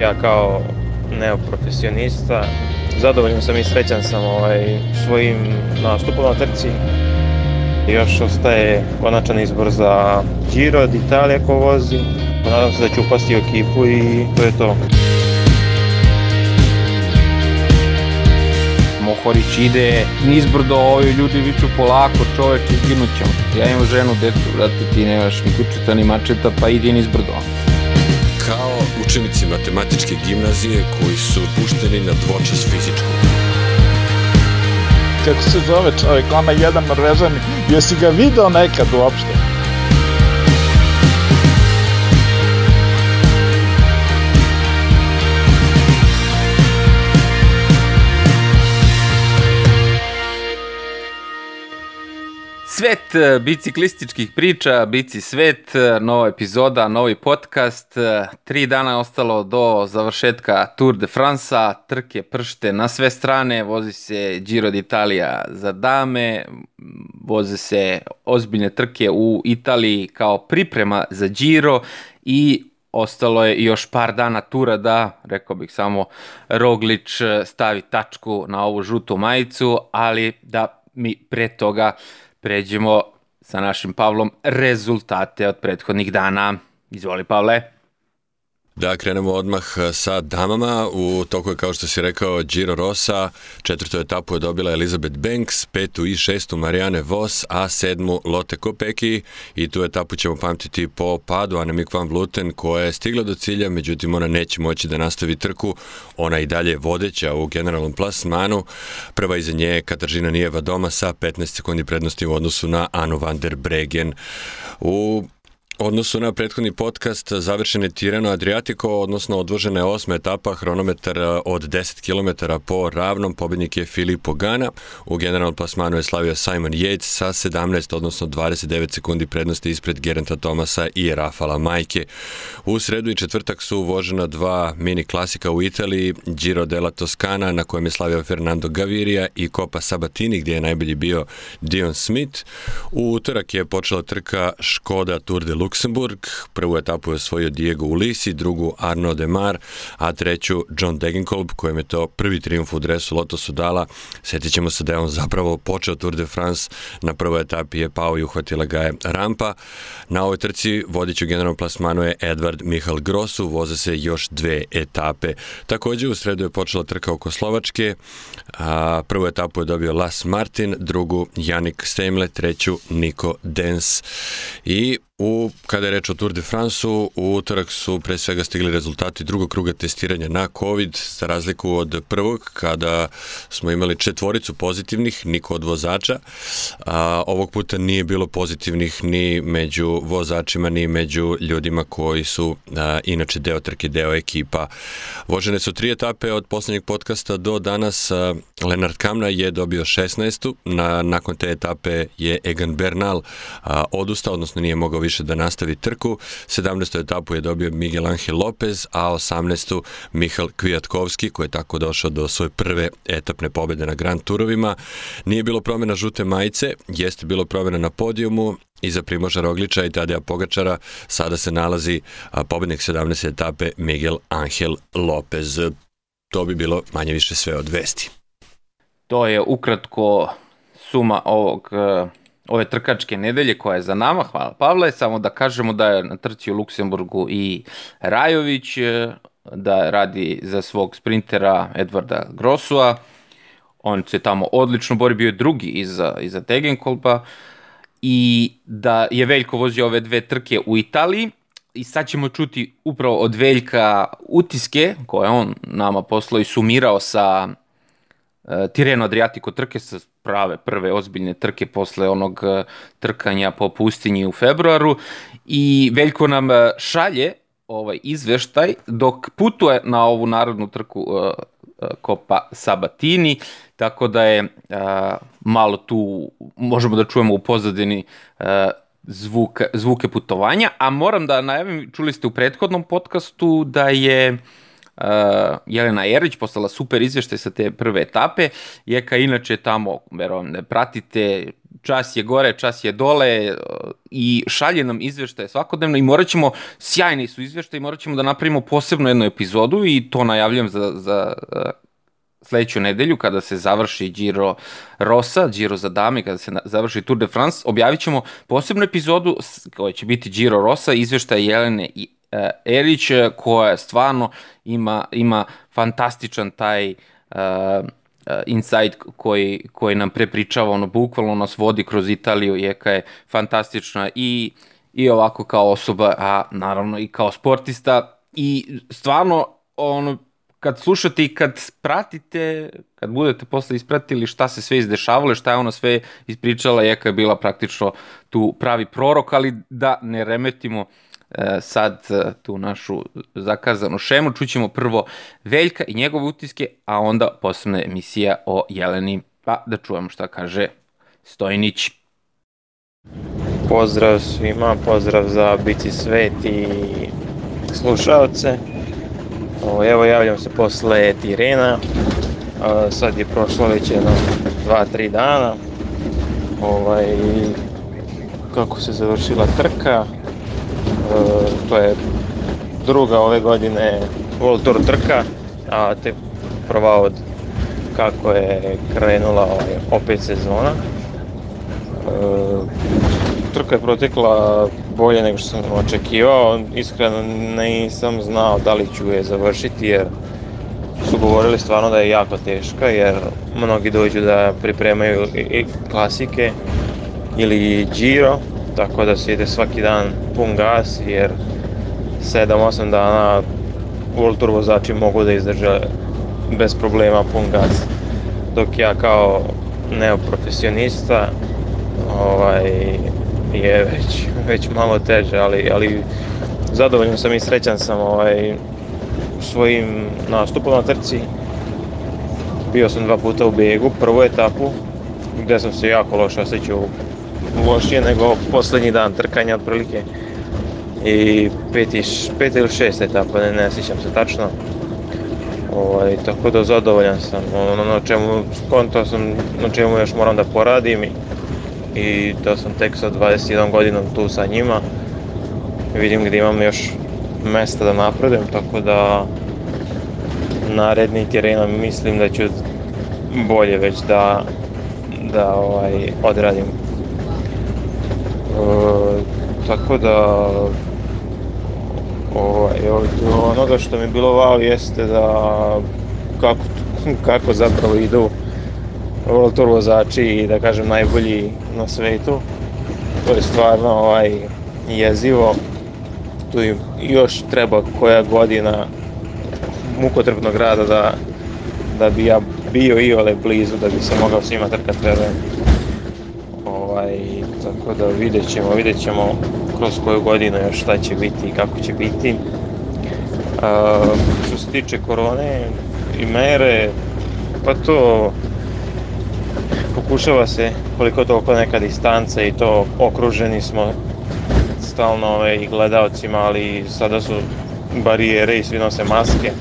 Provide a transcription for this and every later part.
Ja kao neoprofesionista zadovoljan sam i srećan sam ovaj, svojim nastupom na trci. Još ostaje konačan izbor za Giro d'Italia ko vozi. Nadam se da ću upasti u ekipu i to je to. Mohorić ide nizbrdo, ovi ljudi viču polako, čoveč, izginut ćemo. Ja imam ženu, decu, brate, ti nemaš ni kučeta ni mačeta, pa idi nizbrdo. Učenici matematičke gimnazije koji su pušteni na dvočas fizičku. Kako se zove čovjek, ona jedan norvežani, jesi ga video nekad uopšte? Svet e, biciklističkih priča, Bici svet, e, nova epizoda, novi podcast. E, tri dana je ostalo do završetka Tour de France-a, trke pršte na sve strane, vozi se Giro d'Italia za dame, voze se ozbiljne trke u Italiji kao priprema za Giro i ostalo je još par dana tura da, rekao bih samo, Roglič stavi tačku na ovu žutu majicu, ali da mi pre toga pređemo sa našim Pavlom rezultate od prethodnih dana. Izvoli Pavle. Da, krenemo odmah e, sa damama. U toku je, kao što si rekao, Giro Rosa. Četvrtu etapu je dobila Elizabeth Banks, petu i šestu Marijane Vos, a sedmu Lotte Kopeki. I tu etapu ćemo pamtiti po padu Annemiek van Vluten, koja je stigla do cilja, međutim ona neće moći da nastavi trku. Ona i dalje vodeća u generalnom plasmanu. Prva iza nje je Kataržina Nijeva doma sa 15 sekundi prednosti u odnosu na Anu van der Bregen. U odnosu na prethodni podcast završen je Tirano Adriatico, odnosno odvožena je osma etapa, hronometar e, od 10 km po ravnom, pobednik je Filippo Gana, u generalnom plasmanu je slavio Simon Yates sa 17, odnosno 29 sekundi prednosti ispred Gerenta Tomasa i Rafala Majke. U sredu i četvrtak su uvožena dva mini klasika u Italiji, Giro della Toscana, na kojem je slavio Fernando Gaviria i Copa Sabatini, gdje je najbolji bio Dion Smith. U utorak je počela trka Škoda Tour de Lux Luksemburg. Prvu etapu je osvojio Diego Ulisi, drugu Arnaud Demar, a treću John Degenkolb, kojem je to prvi triumf u dresu Lotto Sudala. Sjetit ćemo se da je on zapravo počeo Tour de France, na prvoj etapi je pao i uhvatila ga je rampa. Na ovoj trci vodiću generalnom plasmanu je Edvard Mihal Grosu, voze se još dve etape. Takođe u sredu je počela trka oko Slovačke, a prvu etapu je dobio Las Martin, drugu Janik Stemle, treću Niko Dens. I U, kada je reč o Tour de France-u, u utorak su pre svega stigli rezultati drugog kruga testiranja na COVID, za razliku od prvog, kada smo imali četvoricu pozitivnih, niko od vozača. A, ovog puta nije bilo pozitivnih ni među vozačima, ni među ljudima koji su a, inače deo trke, deo ekipa. Vožene su tri etape od poslednjeg podcasta do danas. A, Lenard Kamna je dobio 16. Na, nakon te etape je Egan Bernal a, odustao, odnosno nije mogao više da nastavi trku. 17. etapu je dobio Miguel Angel Lopez, a 18. Mihal Kvijatkovski, koji je tako došao do svoje prve etapne pobede na Grand Turovima. Nije bilo promjena žute majice, jeste bilo promjena na podijumu, Iza Primoža Rogliča i Tadeja Pogačara sada se nalazi pobednik 17. etape Miguel Angel Lopez. To bi bilo manje više sve od vesti. To je ukratko suma ovog ove trkačke nedelje koja je za nama, hvala Pavle, samo da kažemo da je na trci u Luksemburgu i Rajović, e, da radi za svog sprintera Edvarda Grosua, on se tamo odlično bori, bio je drugi iza, iza Tegenkolpa, i da je Veljko vozio ove dve trke u Italiji, i sad ćemo čuti upravo od Veljka utiske koje on nama poslao i sumirao sa Tireno Adriatico trke sa prave prve ozbiljne trke posle onog e, trkanja po pustinji u februaru. I Veljko nam e, šalje ovaj izveštaj dok putuje na ovu narodnu trku uh, Kopa Sabatini, tako da je uh, malo tu, možemo da čujemo u pozadini uh, zvuke, zvuke putovanja, a moram da najavim, čuli ste u prethodnom podcastu da je uh, Jelena Jerić poslala super izveštaj sa te prve etape. Jeka inače tamo, verujem, ne pratite, čas je gore, čas je dole e, i šalje nam izveštaje svakodnevno i morat ćemo, sjajni su izveštaje, morat ćemo da napravimo posebno jednu epizodu i to najavljam za, za e, sledeću nedelju kada se završi Giro Rosa, Giro za dame, kada se završi Tour de France, objavit ćemo posebnu epizodu koja će biti Giro Rosa, izveštaje Jelene i Erić, koja stvarno ima, ima fantastičan taj uh, insight koji, koji nam prepričava, ono, bukvalno nas vodi kroz Italiju, Jeka je fantastična i, i ovako kao osoba, a naravno i kao sportista. I stvarno, ono, kad slušate i kad pratite, kad budete posle ispratili šta se sve izdešavalo, šta je ona sve ispričala, Jeka je bila praktično tu pravi prorok, ali da ne remetimo e, sad e, tu našu zakazanu šemu. Čućemo prvo Veljka i njegove utiske, a onda posebna emisija o Jeleni, pa da čujemo šta kaže Stojnić. Pozdrav svima, pozdrav za Bici Svet i slušalce. Evo javljam se posle Tirena, sad je prošlo već jedno 2-3 dana. Ovaj, kako se završila trka, to je druga ove godine World Tour trka, a te prva od kako je krenula ovaj, opet sezona. Trka je protekla bolje nego što sam očekivao. Iskreno nisam znao da li ću je završiti jer su govorili stvarno da je jako teška jer mnogi dođu da pripremaju i klasike ili Giro, tako da se ide svaki dan pun gas jer 7-8 dana Tour vozači mogu da izdrže bez problema pun gas. Dok ja kao neoprofesionista ovaj, je već, već malo teže, ali, ali zadovoljan sam i srećan sam ovaj, svojim nastupom na trci. Bio sam dva puta u begu, prvu etapu, gde sam se jako loše osjećao, lošije nego poslednji dan trkanja otprilike. I peti, peti ili šest etapa, ne, ne sjećam se tačno. Ovaj, tako da zadovoljan sam, ono na čemu, skonto sam, na čemu još moram da poradim i i da sam tek sa 21 godinom tu sa njima. Vidim gdje imam još mesta da napredujem, tako da naredni teren mislim da ću bolje već da, da ovaj, odradim. E, tako da ovaj, od onoga što mi je bilo wow jeste da kako, kako zapravo idu Tour vozači i da kažem najbolji na svetu. To je stvarno ovaj, jezivo. Tu još treba koja godina mukotrpnog rada da, da bi ja bio i ole blizu, da bi se mogao s njima trkat verujem. Ovaj, tako da vidjet ćemo, vidjet ćemo kroz koju godinu još šta će biti i kako će biti. Uh, što se tiče korone i mere, pa to pokušava se koliko toliko neka distanca i to okruženi smo stalno ove, i gledalcima, ali sada su barijere i svi nose maske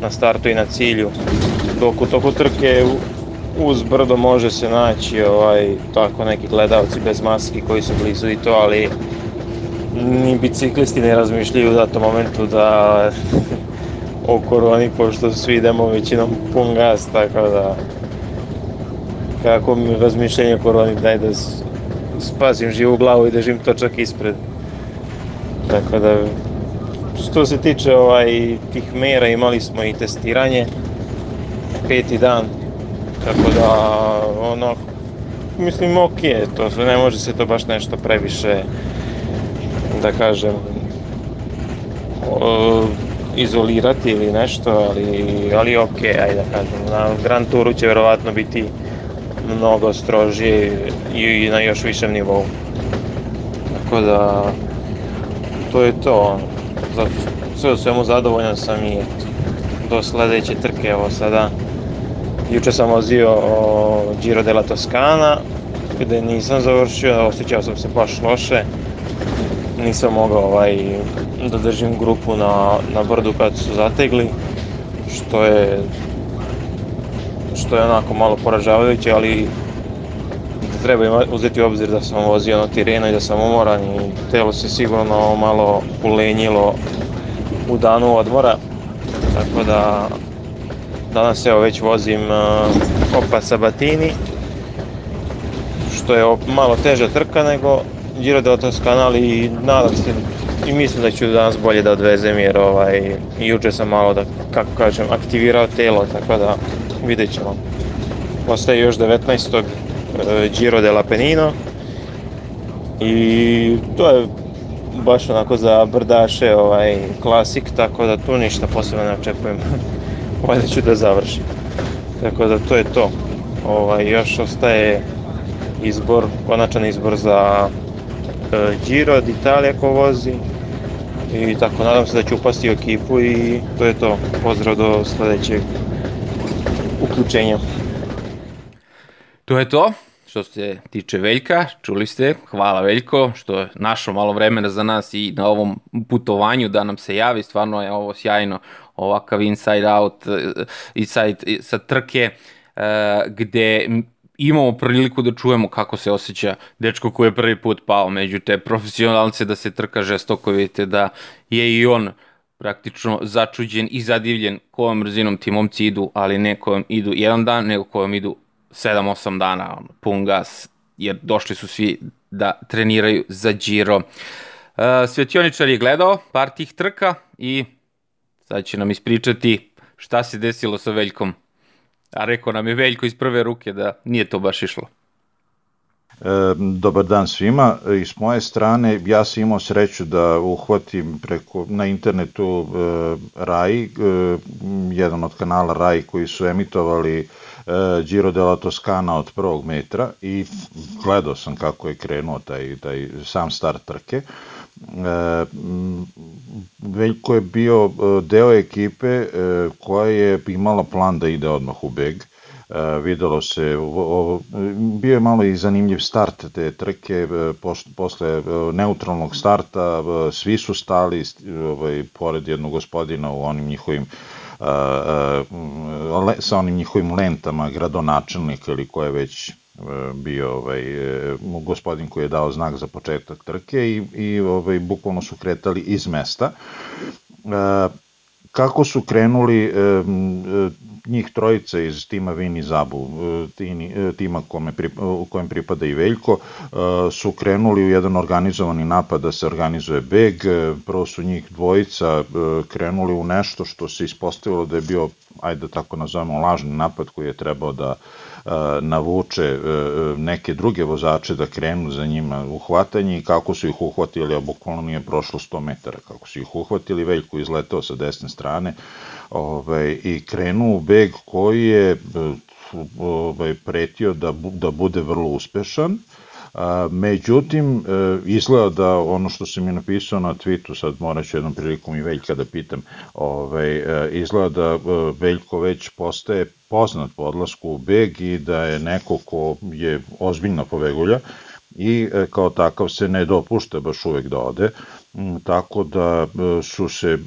na startu i na cilju. Dok u toku trke uz brdo može se naći ovaj, tako neki gledalci bez maski koji su blizu i to, ali ni biciklisti ne razmišljaju u datom momentu da o koroni, pošto svi idemo većinom pun gas, tako da kako mi razmišljanje o koroni, daj da spasim živu glavu i držim to čak ispred. Tako da, što se tiče ovaj, tih mera, imali smo i testiranje, peti dan, tako da, ono, mislim, ok, to sve ne može se to baš nešto previše, da kažem, o, izolirati ili nešto, ali, ali ok, ajde da kažem, na Grand Touru će verovatno biti mnogo strožije i na još višem nivou. Tako da, to je to. Za sve u svemu zadovoljan sam i do sledeće trke, evo sada. Juče sam vozio Giro della Toscana, gde nisam završio, osjećao sam se baš loše. Nisam mogao ovaj, da držim grupu na, na brdu kad su zategli, što je što je onako malo poražavajuće, ali treba uzeti u obzir da sam vozio na Tireno i da sam umoran i telo se sigurno malo ulenjilo u danu odmora. Tako da danas evo već vozim uh, Opa Sabatini što je malo teža trka nego Giro della Toscana ali nadam se i mislim da ću danas bolje da odvezem jer ovaj, i juče sam malo da, kako kažem, aktivirao telo, tako da vidjet ćemo. Ostaje još 19. E, Giro della Penino i to je baš onako za brdaše ovaj, klasik, tako da tu ništa posebno ne očekujem. Valjda ću da završim. Tako da to je to. Ovaj, još ostaje izbor, konačan izbor za e, Giro d'Italia ko vozi i tako nadam se da ću upasti u ekipu i to je to. Pozdrav do sledećeg uključenja. To je to što se tiče Veljka, čuli ste, hvala Veljko što je našo malo vremena za nas i na ovom putovanju da nam se javi, stvarno je ovo sjajno, ovakav inside out, eh, inside sa trke, eh, gde imamo priliku da čujemo kako se osjeća dečko koji je prvi put pao među te profesionalce, da se trka žestoko, vidite da je i on praktično začuđen i zadivljen kojom brzinom ti momci idu, ali ne kojom idu jedan dan, nego kojom idu 7-8 dana, on, pun gas, jer došli su svi da treniraju za Giro. Uh, Svetioničar je gledao par tih trka i sad će nam ispričati šta se desilo sa Veljkom A rekao nam je Veljko iz prve ruke da nije to baš išlo. E, dobar dan svima. I s moje strane ja sam imao sreću da uhvatim preko, na internetu e, RAI, e, jedan od kanala RAI koji su emitovali e, Giro della Toscana od prvog metra i gledao sam kako je krenuo taj, taj sam start trke. E, Veljko je bio e, deo ekipe e, koja je imala plan da ide odmah u beg. Videlo se, bio je malo i zanimljiv start te trke, posle neutralnog starta svi su stali ovaj, pored jednog gospodina u onim njihovim sa onim njihovim lentama gradonačelnika ili ko je već bio ovaj, gospodin koji je dao znak za početak trke i, i ovaj, bukvalno su kretali iz mesta. Kako su krenuli e, njih trojica iz tima Vini Zabu, tima kome, u kojem pripada i Veljko, su krenuli u jedan organizovani napad da se organizuje beg. Prvo su njih dvojica krenuli u nešto što se ispostavilo da je bio, ajde da tako nazovemo, lažni napad koji je trebao da navuče e, neke druge vozače da krenu za njima uhvatanje i kako su ih uhvatili, a bukvalno nije prošlo 100 metara, kako su ih uhvatili, Veljko izletao sa desne strane ovaj, i krenuo u beg koji je e, ovaj, pretio da, da bude vrlo uspešan, A, međutim, e, izgleda da ono što sam mi napisao na tweetu, sad morat ću jednom prilikom i Veljka da pitam, ovaj, e, izgleda da e, Veljko već postaje poznat po odlasku u beg i da je neko ko je ozbiljna povegulja i kao takav se ne dopušta baš uvek da ode, tako da su se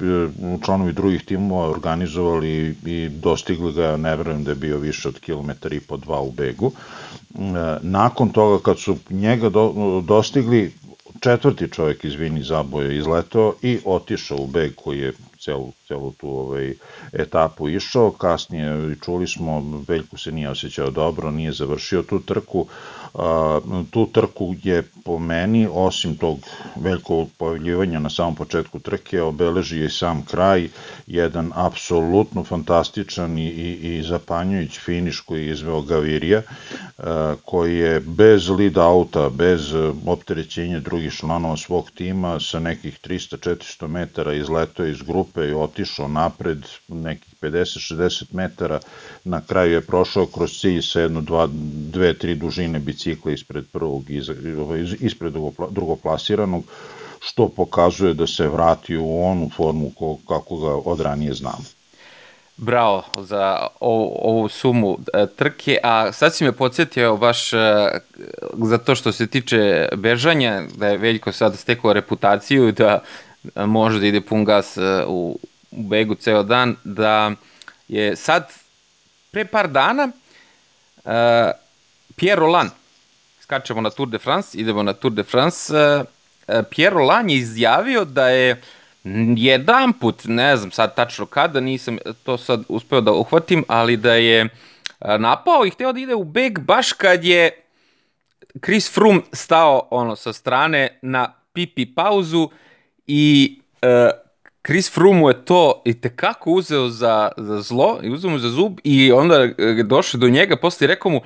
članovi drugih timova organizovali i dostigli ga, ne verujem da je bio više od kilometar i po dva u begu, nakon toga kad su njega do, dostigli, četvrti čovjek iz Vini Zaboje izletao i otišao u beg koji je celu, celu tu ovaj, etapu išao. Kasnije čuli smo, Veljko se nije osjećao dobro, nije završio tu trku. A, tu trku je po meni, osim tog velikog pojavljivanja na samom početku trke, obeležio i sam kraj, jedan apsolutno fantastičan i, i, i zapanjujuć finiš koji je izveo Gavirija, a, koji je bez lead auta, bez opterećenja drugih članova svog tima, sa nekih 300-400 metara izletao iz grupe i otišao napred nekih 50-60 metara, na kraju je prošao kroz cilj sa jedno, dva, dve, tri dužine bicikla ispred prvog, iz, ovaj, ispred drugoplasiranog, što pokazuje da se vrati u onu formu kako ga od ranije znamo. Bravo za ovu, ovu sumu e, trke, a sad si me podsjetio baš e, za to što se tiče bežanja, da je Veljko sad stekao reputaciju da može da ide pun gas e, u, u begu ceo dan, da je sad pre par dana uh, Pierre Roland skačemo na Tour de France, idemo na Tour de France. E, e, Pierre Roland je izjavio da je jedan put, ne znam sad tačno kada, nisam to sad uspeo da uhvatim, ali da je napao i hteo da ide u beg baš kad je Chris Froome stao ono sa strane na pipi pauzu i uh, Chris Froome je to i tekako uzeo za, za zlo i uzeo mu za zub i onda je došao do njega posle i rekao mu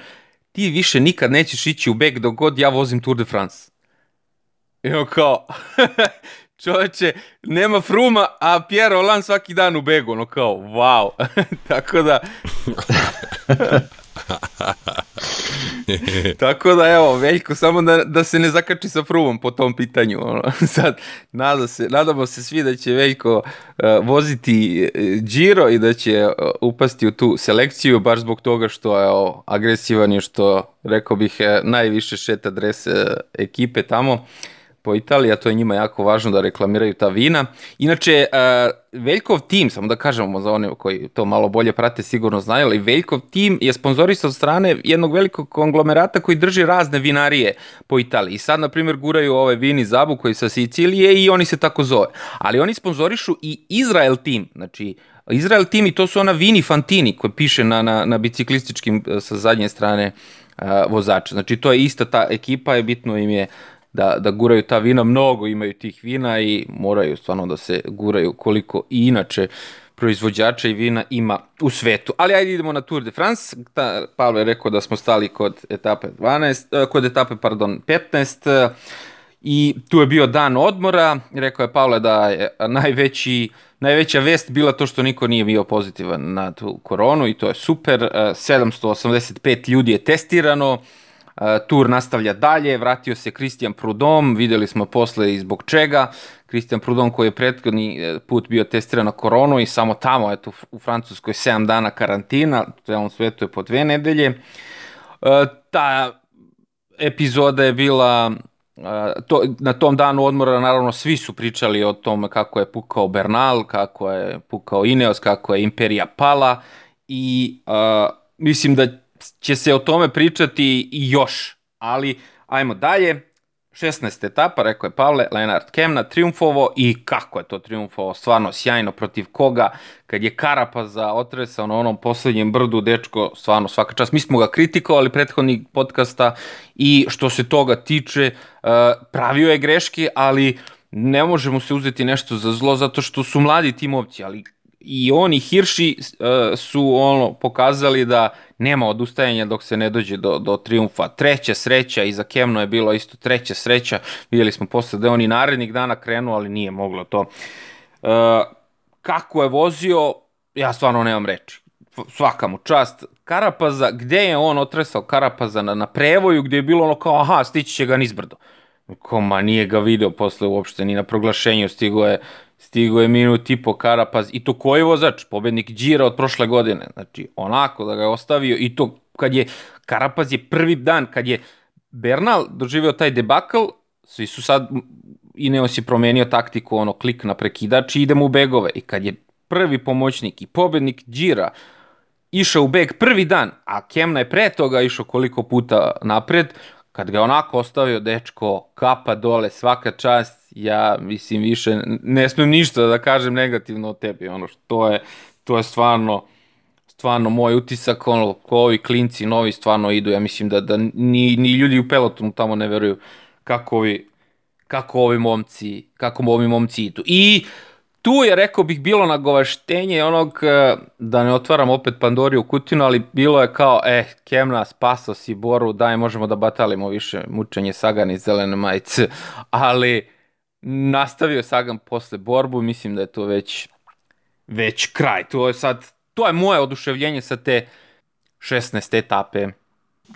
ti više nikad nećeš ići u beg dok god ja vozim Tour de France. I on kao, čoveče, nema Fruma, a Pierre Roland svaki dan u begu, ono kao, wow. Tako da... Tako da evo, Veljko, samo da, da se ne zakači sa Frumom po tom pitanju. Ono. Sad, nada se, nadamo se svi da će Veljko uh, voziti e, Giro i da će uh, upasti u tu selekciju, baš zbog toga što je o, agresivan i što, rekao bih, najviše šeta adrese ekipe tamo. Uh, po Italiji, a to je njima jako važno da reklamiraju ta vina. Inače, uh, Veljkov tim, samo da kažemo za one koji to malo bolje prate, sigurno znaju, ali Veljkov tim je sponzorisan od strane jednog velikog konglomerata koji drži razne vinarije po Italiji. Sad, na primjer, guraju ove vini Zabu koji sa Sicilije i oni se tako zove. Ali oni sponzorišu i Izrael tim, znači Izrael tim i to su ona Vini Fantini koji piše na, na, na biciklističkim sa zadnje strane uh, vozača. Znači to je ista ta ekipa, je bitno im je da, da guraju ta vina, mnogo imaju tih vina i moraju stvarno da se guraju koliko i inače proizvođača i vina ima u svetu. Ali ajde idemo na Tour de France. Ta, Pavle je rekao da smo stali kod etape 12, eh, kod etape, pardon, 15 i tu je bio dan odmora. Rekao je Pavle da je najveći najveća vest bila to što niko nije bio pozitivan na tu koronu i to je super. 785 eh, ljudi je testirano, Tur nastavlja dalje, vratio se Christian Prudom, videli smo posle i zbog čega. Christian Prudom koji je prethodni e, put bio testiran na koronu i samo tamo, eto, u Francuskoj 7 dana karantina, celom svetu je po dve nedelje. E, ta epizoda je bila to, na tom danu odmora naravno svi su pričali o tome kako je pukao Bernal, kako je pukao Ineos, kako je Imperija pala i uh, mislim da će se o tome pričati i još, ali ajmo dalje. 16. etapa, rekao je Pavle, Lenart Kemna triumfovo i kako je to triumfovo, stvarno sjajno protiv koga, kad je Karapaza otresao na onom poslednjem brdu, dečko, stvarno svaka čast, mi smo ga kritikovali prethodnih podcasta i što se toga tiče, uh, pravio je greške, ali ne možemo se uzeti nešto za zlo zato što su mladi timovci, ali i oni Hirši uh, su ono pokazali da nema odustajanja dok se ne dođe do, do triumfa. Treća sreća, i za Kemno je bilo isto treća sreća, vidjeli smo posle da je on i narednih dana krenuo, ali nije moglo to. Uh, kako je vozio, ja stvarno nemam reči. Svaka mu čast. Karapaza, gde je on otresao Karapaza na, na prevoju, gde je bilo ono kao, aha, stići će ga nizbrdo. Ko, ma nije ga video posle uopšte, ni na proglašenju stigo je Stigo je minut i po Karapaz i to koji vozač, pobednik Đira od prošle godine. Znači, onako da ga je ostavio i to kad je Karapaz je prvi dan, kad je Bernal doživeo taj debakl, svi su sad, Ineos je promenio taktiku, ono, klik na prekidač i idemo u begove. I kad je prvi pomoćnik i pobednik Đira išao u beg prvi dan, a Kemna je pre toga išao koliko puta napred, kad ga onako ostavio dečko, kapa dole, svaka čast, ja mislim više ne smem ništa da kažem negativno o tebi, ono što je to je stvarno stvarno moj utisak, ono, ko ovi klinci novi stvarno idu, ja mislim da, da ni, ni ljudi u pelotonu tamo ne veruju kako ovi, kako ovi momci, kako ovi momci idu. I tu je, rekao bih, bilo nagovaštenje onog, e, da ne otvaram opet Pandoriju kutinu, ali bilo je kao, eh, Kemna, spaso si Boru, daj, možemo da batalimo više mučenje Sagan iz zelene majice, ali nastavio Sagan posle borbu, mislim da je to već već kraj. To je sad to je moje oduševljenje sa te 16. etape.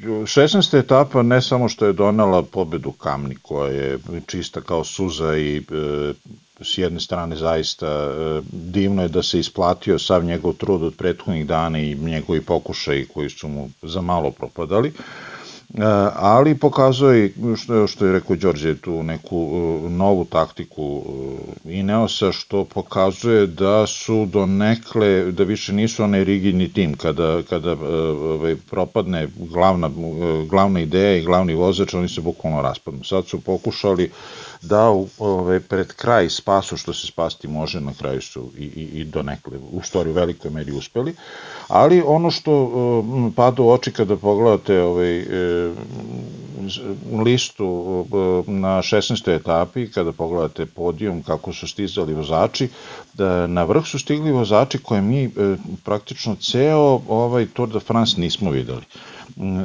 16. etapa ne samo što je donela pobedu Kamni koja je čista kao suza i e, s jedne strane zaista e, divno je da se isplatio sav njegov trud od prethodnih dana i njegovi pokušaji koji su mu za malo propadali ali pokazuje, što, što je rekao Đorđe, tu neku novu taktiku Ineosa, što pokazuje da su do nekle, da više nisu onaj rigidni tim, kada, kada ovaj, propadne glavna, glavna ideja i glavni vozač, oni se bukvalno raspadnu. Sad su pokušali da ove, pred kraj spasu što se spasti može, na kraju su i, i, i donekle, u stvari u velikoj meri uspeli, ali ono što um, pada u oči kada pogledate ovaj, e, listu na 16. etapi, kada pogledate podijum kako su stizali vozači, da na vrh su stigli vozači koje mi e, praktično ceo ovaj Tour de France nismo videli.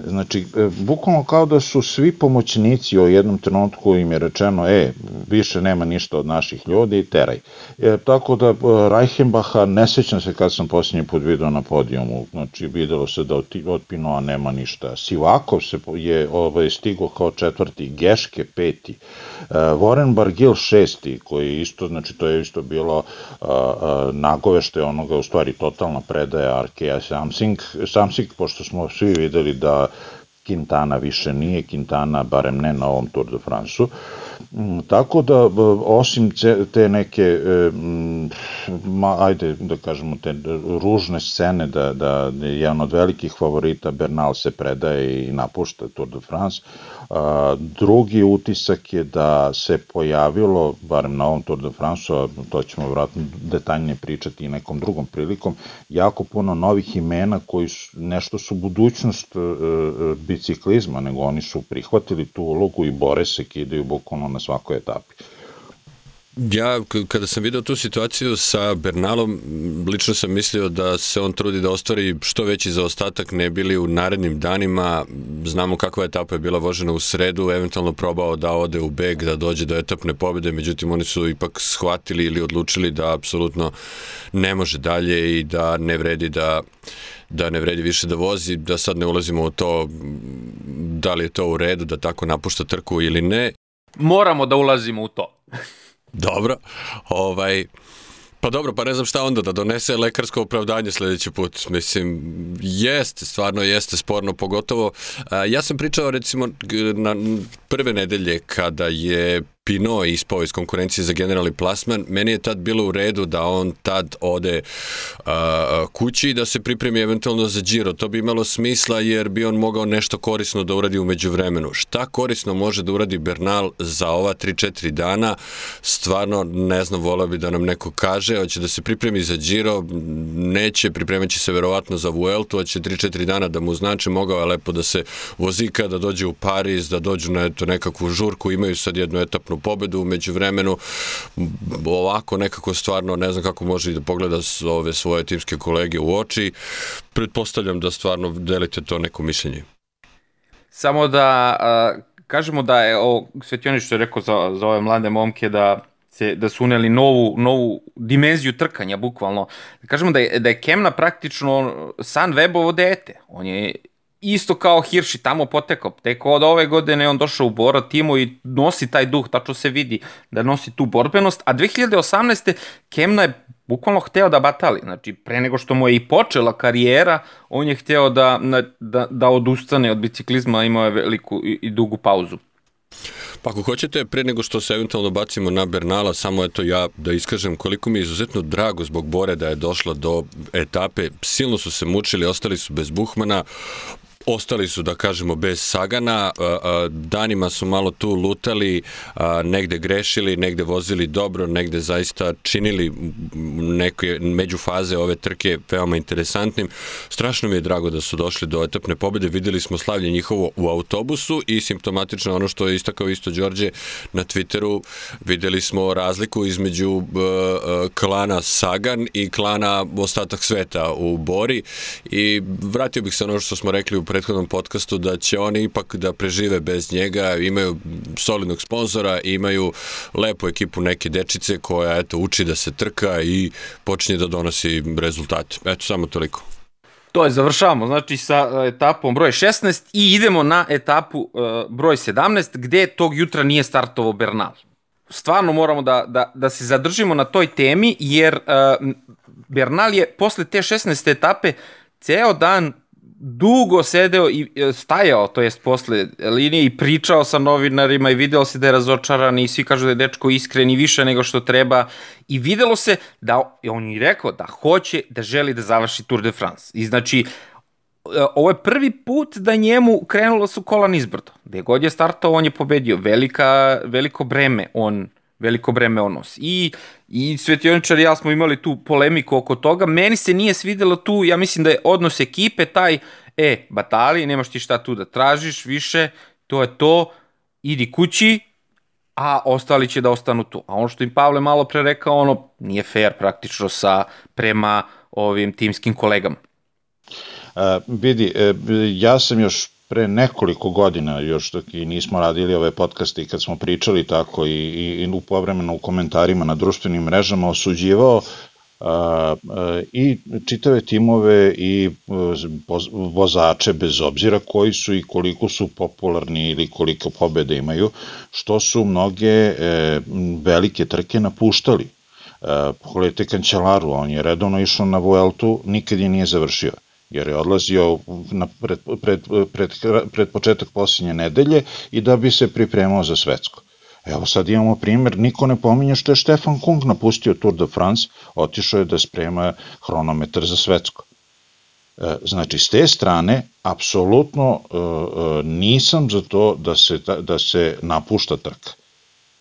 Znači, e, bukvalno kao da su svi pomoćnici u jednom trenutku im je rečeno, e, više nema ništa od naših ljudi, teraj. E, tako da e, Reichenbacha, ne sećam se kad sam posljednji put vidio na podijumu, znači videlo se da od, od Pinoa nema ništa. Sivakov se je ovaj, stigo kao četvrti, Geške peti, e, Warren Bargil šesti, koji isto, znači to je isto bilo a, nagovešte onoga, u stvari totalna predaja Arkea Samsung, Samsung, pošto smo svi videli da Quintana više nije Quintana, barem ne na ovom Tour de France-u. Mm, tako da, osim te neke, e, ma, ajde da kažemo, te ružne scene da, da jedan od velikih favorita Bernal se predaje i napušta Tour de France, drugi utisak je da se pojavilo, barem na ovom Tour de France, to ćemo vratno detaljnije pričati i nekom drugom prilikom, jako puno novih imena koji su, nešto su budućnost e, e, biciklizma, nego oni su prihvatili tu ulogu i bore se, kidaju bukvalno na svakoj etapi. Ja, kada sam video tu situaciju sa Bernalom, lično sam mislio da se on trudi da ostvari što veći zaostatak ne bili u narednim danima. Znamo kakva etapa je bila vožena u sredu, eventualno probao da ode u beg, da dođe do etapne pobede, međutim oni su ipak shvatili ili odlučili da apsolutno ne može dalje i da ne vredi da da ne vredi više da vozi, da sad ne ulazimo u to da li je to u redu da tako napušta trku ili ne. Moramo da ulazimo u to. Dobro, ovaj, Pa dobro, pa ne znam šta onda da donese lekarsko opravdanje sledeći put. Mislim, jeste, stvarno jeste sporno, pogotovo. Ja sam pričao recimo na prve nedelje kada je Pino ispao iz konkurencije za generalni plasman, meni je tad bilo u redu da on tad ode uh, kući i da se pripremi eventualno za Giro. To bi imalo smisla jer bi on mogao nešto korisno da uradi umeđu vremenu. Šta korisno može da uradi Bernal za ova 3-4 dana? Stvarno ne znam, volao bi da nam neko kaže. Hoće da se pripremi za Giro, neće, pripremaće se verovatno za Vueltu, hoće 3-4 dana da mu znači, mogao je lepo da se vozika, da dođe u Pariz, da dođu na eto, nekakvu žurku, imaju sad jednu etapnu pobedu, umeđu vremenu ovako nekako stvarno ne znam kako može i da pogleda ove svoje timske kolege u oči. Pretpostavljam da stvarno delite to neko mišljenje. Samo da a, kažemo da je ovo Svetjonić što je rekao za, za ove mlade momke da se, da su uneli novu, novu dimenziju trkanja, bukvalno. Kažemo da je, da je Kemna praktično san Webovo dete. On je isto kao Hirši tamo potekao. Tek od ove godine on došao u Bora timu i nosi taj duh, tačno se vidi da nosi tu borbenost. A 2018. Kemna je bukvalno hteo da batali. Znači, pre nego što mu je i počela karijera, on je hteo da, da, da odustane od biciklizma, imao je veliku i, i dugu pauzu. Pa ako hoćete, pre nego što se eventualno bacimo na Bernala, samo eto ja da iskažem koliko mi je izuzetno drago zbog Bore da je došla do etape. Silno su se mučili, ostali su bez Buhmana, ostali su, da kažemo, bez Sagana, danima su malo tu lutali, negde grešili, negde vozili dobro, negde zaista činili neke međufaze ove trke veoma interesantnim. Strašno mi je drago da su došli do etapne pobede, videli smo slavlje njihovo u autobusu i simptomatično ono što je istakao isto Đorđe na Twitteru, videli smo razliku između klana Sagan i klana ostatak sveta u Bori i vratio bih se ono što smo rekli u prethodnom podcastu da će oni ipak da prežive bez njega, imaju solidnog sponzora, imaju lepu ekipu neke dečice koja eto uči da se trka i počinje da donosi rezultate. Eto samo toliko. To je, završavamo, znači sa etapom broj 16 i idemo na etapu uh, broj 17 gde tog jutra nije startovao Bernal. Stvarno moramo da, da, da se zadržimo na toj temi jer uh, Bernal je posle te 16. etape ceo dan dugo sedeo i e, stajao, to jest posle linije i pričao sa novinarima i videlo se da je razočaran i svi kažu da je dečko iskren i više nego što treba i videlo se da on je rekao da hoće, da želi da završi Tour de France. I znači, e, ovo je prvi put da njemu krenulo su kola nizbrdo. Gde god je startao, on je pobedio. Velika, veliko breme on veliko breme on nosi. I, i Svetioničar i ja smo imali tu polemiku oko toga. Meni se nije svidelo tu, ja mislim da je odnos ekipe taj, e, Batali, nemaš ti šta tu da tražiš više, to je to, idi kući, a ostali će da ostanu tu. A ono što im Pavle malo pre rekao, ono nije fair praktično sa prema ovim timskim kolegama. Uh, vidi, uh, ja sam još pre nekoliko godina, još dok i nismo radili ove podcaste i kad smo pričali tako i, i, i u povremeno u komentarima na društvenim mrežama osuđivao a, a, i čitave timove i vozače bez obzira koji su i koliko su popularni ili koliko pobede imaju, što su mnoge e, velike trke napuštali. E, pogledajte Kančelaru, on je redovno išao na Vueltu, nikad je nije završio jer je odlazio na pred, pred, pred, pred početak posljednje nedelje i da bi se pripremao za svetsko. Evo sad imamo primer, niko ne pominje što je Stefan Kung napustio Tour de France, otišao je da sprema hronometar za svetsko. E, znači, s te strane, apsolutno e, e, nisam za to da se, da se napušta trka.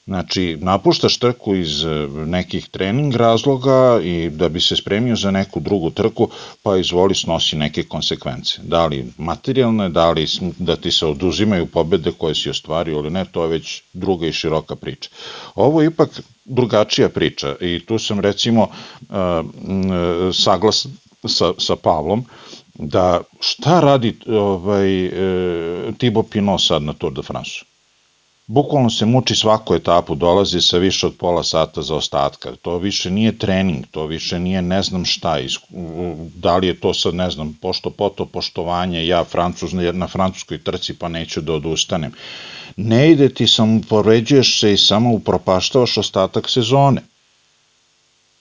Znači, napuštaš trku iz e, nekih trening razloga i da bi se spremio za neku drugu trku, pa izvoli snosi neke konsekvence. Da li materijalne, da li da ti se oduzimaju pobede koje si ostvario ili ne, to je već druga i široka priča. Ovo je ipak drugačija priča i tu sam recimo uh, saglas sa, sa Pavlom, da šta radi ovaj, e, Thibaut Pinot sad na Tour de France? Bukvalno se muči svaku etapu, dolazi sa više od pola sata za ostatka. To više nije trening, to više nije ne znam šta. Da li je to sad, ne znam, pošto poto poštovanje, ja francuz, na francuskoj trci pa neću da odustanem. Ne ide ti samo, poređuješ se i samo upropaštavaš ostatak sezone.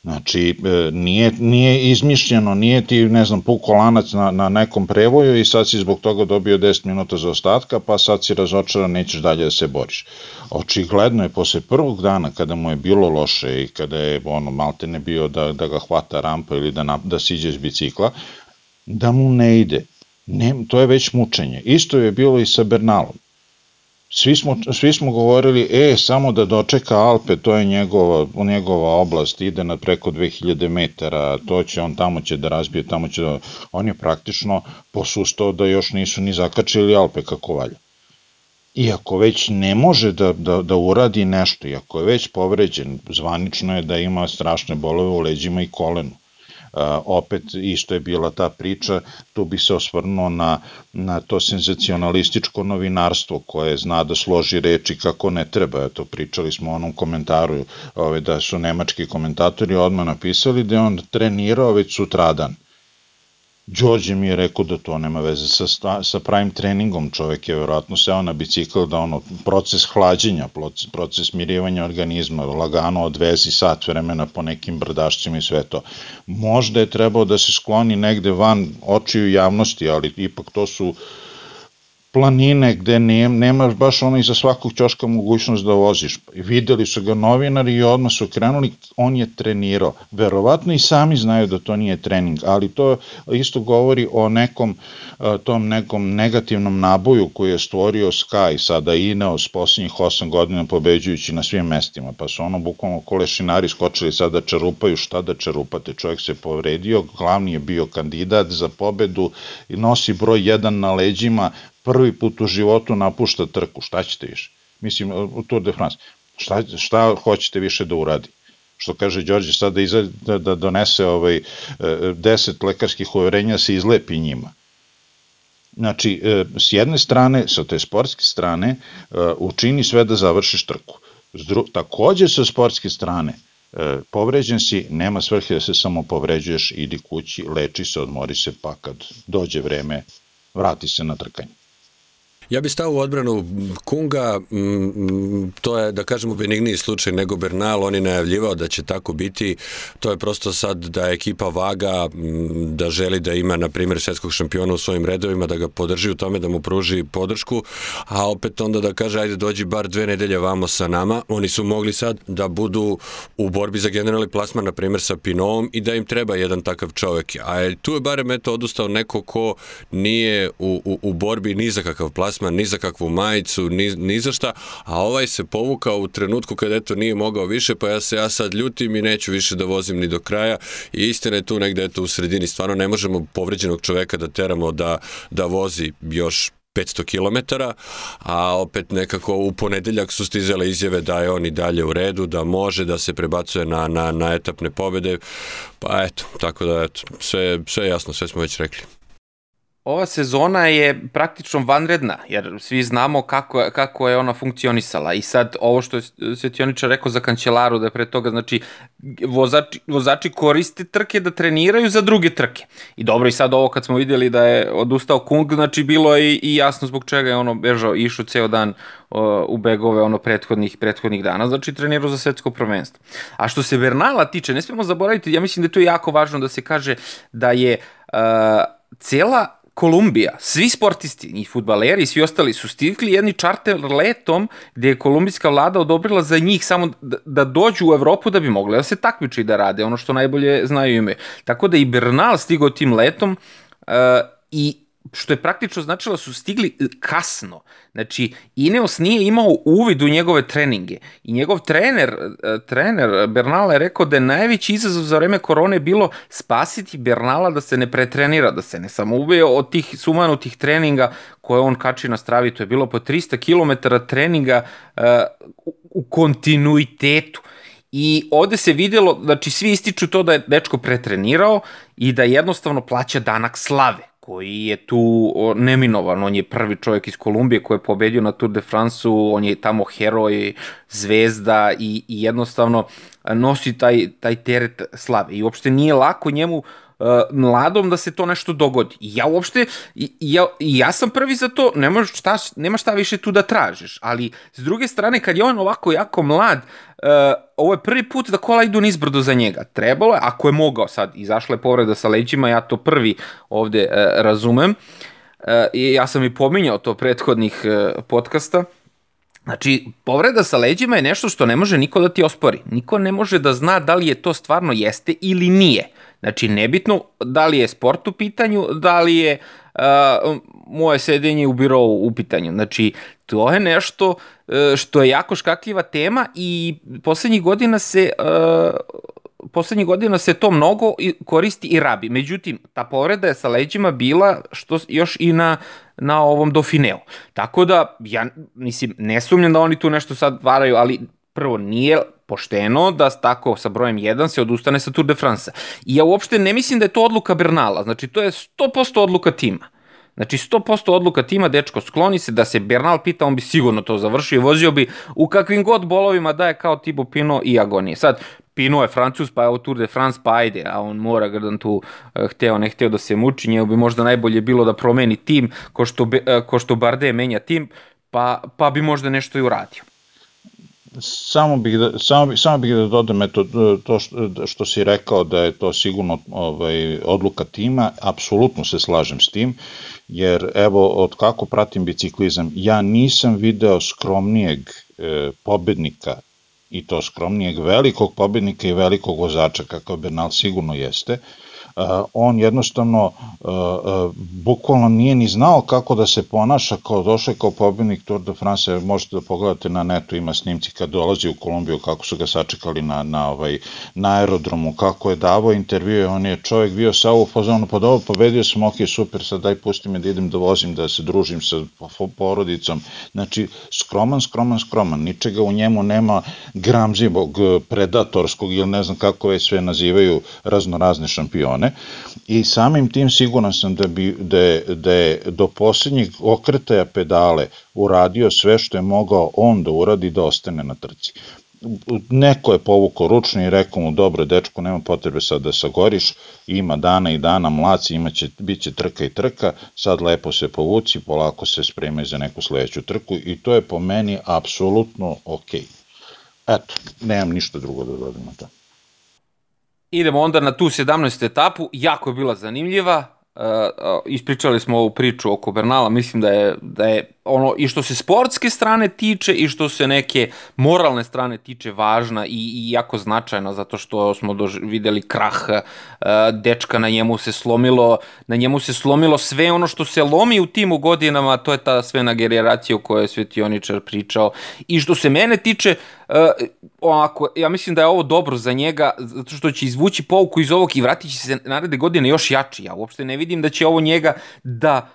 Znači, e, nije, nije izmišljeno, nije ti, ne znam, puko lanac na, na nekom prevoju i sad si zbog toga dobio 10 minuta za ostatka, pa sad si razočaran, nećeš dalje da se boriš. Očigledno je posle prvog dana kada mu je bilo loše i kada je ono malte ne bio da, da ga hvata rampa ili da, na, da siđe s bicikla, da mu ne ide. Ne, to je već mučenje. Isto je bilo i sa Bernalom svi smo, svi smo govorili, e, samo da dočeka Alpe, to je njegova, njegova oblast, ide na preko 2000 metara, to će, on tamo će da razbije, tamo će da... On je praktično posustao da još nisu ni zakačili Alpe kako valja. Iako već ne može da, da, da uradi nešto, iako je već povređen, zvanično je da ima strašne bolove u leđima i kolenu opet isto je bila ta priča, tu bi se osvrnuo na, na to senzacionalističko novinarstvo koje zna da složi reči kako ne treba, eto pričali smo o onom komentaru ove, da su nemački komentatori odmah napisali da je on trenirao već sutradan Đorđe mi je rekao da to nema veze sa, sa pravim treningom, čovek je verovatno seo na bicikl da ono, proces hlađenja, proces mirivanja organizma, lagano odvezi sat vremena po nekim brdašcima i sve to. Možda je trebao da se skloni negde van očiju javnosti, ali ipak to su uh, planine gde ne, nemaš baš ono iza svakog ćoška mogućnost da voziš. Videli su ga novinari i odmah su krenuli, on je trenirao. Verovatno i sami znaju da to nije trening, ali to isto govori o nekom tom nekom negativnom naboju koji je stvorio Sky sada Ineos posljednjih 8 godina pobeđujući na svim mestima, pa su ono bukvalno kolešinari skočili sada da čerupaju šta da čerupate, čovjek se povredio, glavni je bio kandidat za pobedu i nosi broj 1 na leđima, prvi put u životu napušta trku, šta ćete više? Mislim, u Tour de France, šta, šta hoćete više da uradi? Što kaže Đorđe, sad da, izad, da, da donese ovaj, 10 e, lekarskih uverenja se izlepi njima. Znači, e, s jedne strane, sa te sportske strane, e, učini sve da završiš trku. Takođe sa sportske strane, povređen si, nema svrhe da se samo povređuješ, idi kući, leči se, odmori se, pa kad dođe vreme, vrati se na trkanje. Ja bih stao u odbranu Kunga, to je, da kažemo, benigniji slučaj nego Bernal, on je najavljivao da će tako biti, to je prosto sad da je ekipa vaga, da želi da ima, na primjer, svetskog šampiona u svojim redovima, da ga podrži u tome, da mu pruži podršku, a opet onda da kaže, ajde dođi bar dve nedelje vamo sa nama, oni su mogli sad da budu u borbi za generalni plasman, na primjer, sa Pinovom i da im treba jedan takav čovek. A tu je barem eto odustao neko ko nije u, u, u borbi ni za kakav plasman, ni za kakvu majicu, ni, ni za šta, a ovaj se povukao u trenutku kada eto nije mogao više, pa ja se ja sad ljutim i neću više da vozim ni do kraja. I istina je tu negde eto u sredini, stvarno ne možemo povređenog čoveka da teramo da, da vozi još 500 km, a opet nekako u ponedeljak su stizale izjave da je on i dalje u redu, da može da se prebacuje na, na, na etapne pobede, pa eto, tako da eto, sve, sve jasno, sve smo već rekli ova sezona je praktično vanredna, jer svi znamo kako, kako je ona funkcionisala. I sad, ovo što je Svetioničar rekao za kančelaru, da pre toga, znači, vozači, vozači koriste trke da treniraju za druge trke. I dobro, i sad ovo kad smo videli da je odustao Kung, znači, bilo je i, i jasno zbog čega je ono bežao, išao ceo dan u begove ono prethodnih, prethodnih dana, znači trenirao za svetsko prvenstvo. A što se Bernala tiče, ne smemo zaboraviti, ja mislim da je to jako važno da se kaže da je uh, cela Kolumbija, svi sportisti, i futbaleri i svi ostali su stigli jedni čarter letom gde je kolumbijska vlada odobrila za njih samo da, da dođu u Evropu da bi mogli da se takmiče i da rade, ono što najbolje znaju ime. Tako da i Bernal stigao tim letom uh, i što je praktično značilo su stigli kasno. Znači, Ineos nije imao uvid u njegove treninge i njegov trener, e, trener Bernala je rekao da je najveći izazov za vreme korone bilo spasiti Bernala da se ne pretrenira, da se ne samo ubije od tih sumanutih treninga koje on kači na stravi. To je bilo po 300 km treninga uh, u kontinuitetu. I ovde se videlo, znači svi ističu to da je dečko pretrenirao i da jednostavno plaća danak slave koji je tu neminovan, on je prvi čovjek iz Kolumbije koji je pobedio na Tour de France-u, on je tamo heroj, zvezda i, i jednostavno nosi taj, taj teret slave. I uopšte nije lako njemu uh, mladom da se to nešto dogodi. Ja uopšte, ja, ja sam prvi za to, nema šta, nema šta više tu da tražiš, ali s druge strane kad je on ovako jako mlad, uh, ovo je prvi put da kola idu nizbrdo za njega. Trebalo je, ako je mogao sad, izašla je povreda sa leđima, ja to prvi ovde uh, razumem, uh, ja sam i pominjao to prethodnih uh, podcasta, Znači, povreda sa leđima je nešto što ne može niko da ti ospori. Niko ne može da zna da li je to stvarno jeste ili nije. Znači, nebitno da li je sport u pitanju, da li je uh, moje sedenje u birovu u pitanju. Znači, to je nešto uh, što je jako škakljiva tema i poslednjih godina se uh, poslednjih godina se to mnogo koristi i rabi. Međutim, ta povreda je sa leđima bila što još i na, na ovom Dofineu. Tako da, ja mislim, ne sumnjam da oni tu nešto sad varaju, ali prvo nije pošteno da tako sa brojem 1 se odustane sa Tour de France. I ja uopšte ne mislim da je to odluka Bernala, znači to je 100% odluka tima. Znači 100% odluka tima, dečko skloni se da se Bernal pita, on bi sigurno to završio i vozio bi u kakvim god bolovima da je kao Tibo Pino i Agonije. Sad, Pino je Francus, pa je Tour de France, pa ajde, a on mora Grdan tu eh, hteo, ne hteo da se muči, njemu bi možda najbolje bilo da promeni tim, ko što, eh, ko što Bardet menja tim, pa, pa bi možda nešto i uradio. Samo bih da, samo bih, samo bih da dodam eto, to što, što si rekao da je to sigurno ovaj, odluka tima, apsolutno se slažem s tim, jer evo od kako pratim biciklizam, ja nisam video skromnijeg e, pobednika i to skromnijeg velikog pobednika i velikog vozača, kakav Bernal sigurno jeste, on jednostavno bukvalno nije ni znao kako da se ponaša kao došao kao pobednik Tour de France, možete da pogledate na netu, ima snimci kad dolazi u Kolumbiju, kako su ga sačekali na, na, ovaj, na aerodromu, kako je davao intervjue, on je čovjek bio sa ovo fazonu, pa dobro, pobedio sam, ok, super, sad daj pusti me da idem da vozim, da se družim sa porodicom, znači skroman, skroman, skroman, ničega u njemu nema gramzivog, predatorskog ili ne znam kako je sve nazivaju raznorazne šampione, i samim tim siguran sam da, bi, da, je, da je do poslednjeg okretaja pedale uradio sve što je mogao on da uradi da ostane na trci. neko je povukao ručno i rekao mu, dobro, dečko, nema potrebe sad da sagoriš, ima dana i dana, mlaci, imaće, bit će trka i trka, sad lepo se povuci, polako se spremaj za neku sledeću trku i to je po meni apsolutno okej. Eto, nemam ništa drugo da dodam na to. Idemo onda na tu 17. etapu, jako je bila zanimljiva, Uh, ispričali smo ovu priču oko Bernala, mislim da je, da je ono i što se sportske strane tiče i što se neke moralne strane tiče važna i, i jako značajna zato što smo dož, videli krah uh, dečka na njemu se slomilo na njemu se slomilo sve ono što se lomi u tim godinama to je ta svena generacija o kojoj je Svetioničar pričao i što se mene tiče uh, onako, ja mislim da je ovo dobro za njega zato što će izvući pouku iz ovog i vratit će se naredne godine još jači. Ja uopšte ne vidim da će ovo njega da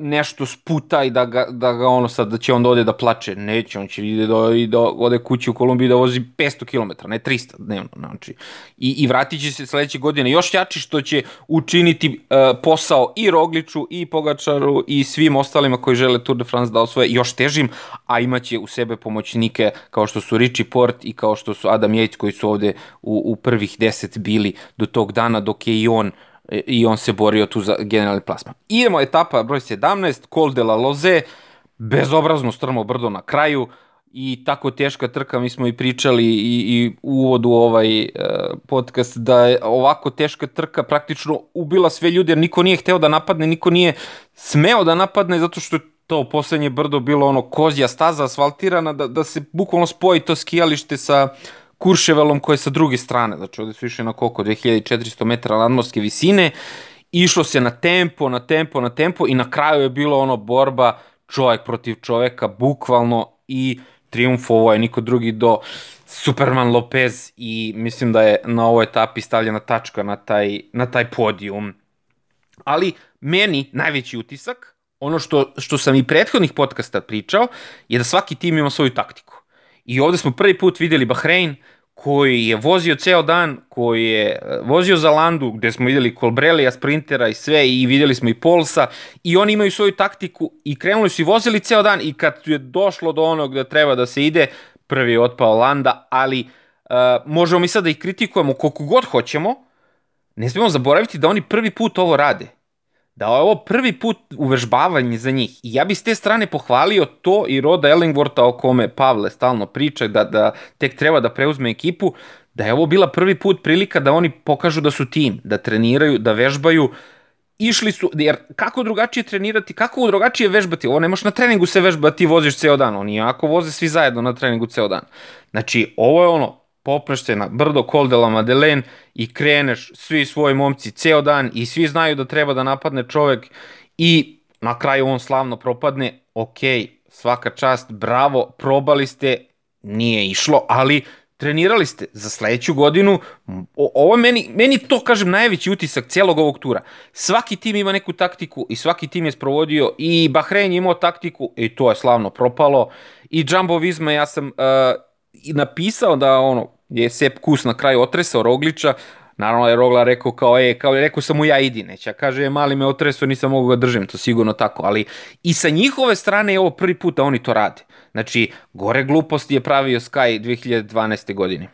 nešto sputa i da ga, da ga ono sad, da će on da ode da plače. Neće, on će ide da, i da ode kući u Kolumbiji da vozi 500 km, ne 300 dnevno. Znači. I, I vratit će se sledeće godine još jači što će učiniti uh, posao i Rogliču, i Pogačaru, i svim ostalima koji žele Tour de France da osvoje još težim, a imaće u sebe pomoćnike kao što su Richie Port i kao što su Adam Yates koji su ovde u, u prvih 10 bili do tog dana dok je i on uh, i on se borio tu za generalni plasman. Idemo etapa broj 17, Col de la Loze, bezobrazno strmo brdo na kraju i tako teška trka, mi smo i pričali i, i u uvodu ovaj uh, podcast da je ovako teška trka praktično ubila sve ljude jer niko nije hteo da napadne, niko nije smeo da napadne zato što to poslednje brdo bilo ono kozja staza asfaltirana da, da se bukvalno spoji to skijalište sa Kurševelom koje je sa druge strane, znači ovde su išli na koliko, 2400 metara nadmorske visine, išlo se na tempo, na tempo, na tempo i na kraju je bilo ono borba čovjek protiv čoveka, bukvalno i triumfovao je niko drugi do Superman Lopez i mislim da je na ovoj etapi stavljena tačka na taj, na taj podijum. Ali meni najveći utisak, ono što, što sam i prethodnih podcasta pričao, je da svaki tim ima svoju taktiku. I ovde smo prvi put videli Bahrein, koji je vozio ceo dan, koji je e, vozio za Landu, gde smo videli Kolbrelija, sprintera i sve, i videli smo i Polsa, i oni imaju svoju taktiku i krenuli su i vozili ceo dan. I kad je došlo do onog da treba da se ide, prvi je otpao Landa, ali uh, možemo mi sad da ih kritikujemo koliko god hoćemo, ne smemo zaboraviti da oni prvi put ovo rade da je ovo prvi put uvežbavanje za njih. I ja bi s te strane pohvalio to i Roda Ellingworta o kome Pavle stalno priča da, da tek treba da preuzme ekipu, da je ovo bila prvi put prilika da oni pokažu da su tim, da treniraju, da vežbaju, išli su, jer kako drugačije trenirati, kako drugačije vežbati, ovo nemaš na treningu se vežba, ti voziš ceo dan, oni jako voze svi zajedno na treningu ceo dan. Znači, ovo je ono, popreš se na brdo Col de la Madeleine i kreneš svi svoji momci ceo dan i svi znaju da treba da napadne čovek i na kraju on slavno propadne, ok, svaka čast, bravo, probali ste, nije išlo, ali trenirali ste za sledeću godinu, o, ovo meni, meni to, kažem, najveći utisak celog ovog tura. Svaki tim ima neku taktiku i svaki tim je sprovodio i Bahrein je imao taktiku i to je slavno propalo. I Jumbo Visma, ja sam uh, napisao da ono, je Sepp Kus na kraju otresao Rogliča, Naravno je Rogla rekao kao, e, kao rekao sam mu ja idi, neće. kaže, je mali me otresao, nisam mogu ga držim, to sigurno tako. Ali i sa njihove strane je ovo prvi put da oni to rade. Znači, gore gluposti je pravio Sky 2012. godine.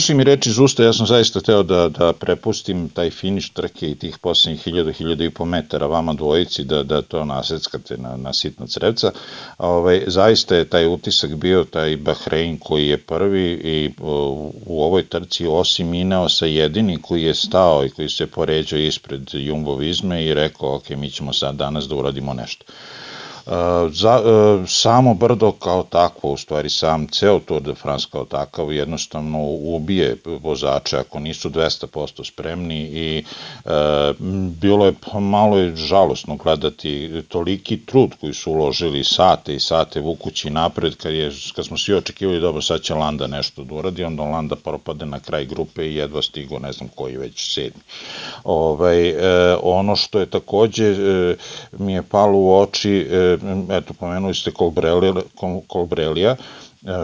Si mi reči iz usta, ja sam zaista teo da, da prepustim taj finiš trke i tih poslednjih hiljada, hiljada i po metara vama dvojici, da, da to naseckate na, na sitna crevca. Ovaj, zaista je taj utisak bio taj Bahrein koji je prvi i u, u ovoj trci osim Ineo sa jedini koji je stao i koji se poređao ispred Jumbo Vizme i rekao, ok, mi ćemo sad danas da uradimo nešto. Za, e, samo brdo kao takvo, u stvari sam ceo Tour de France kao takav jednostavno ubije vozače ako nisu 200% spremni i e, bilo je malo je žalosno gledati toliki trud koji su uložili sate i sate vukući napred kad, je, kad smo svi očekivali dobro sad će Landa nešto da uradi, onda Landa propade na kraj grupe i jedva stigo ne znam koji već sedmi. Ovaj, e, ono što je takođe e, mi je palo u oči e, eto, pomenuli ste Kolbrelija, Kolbrelija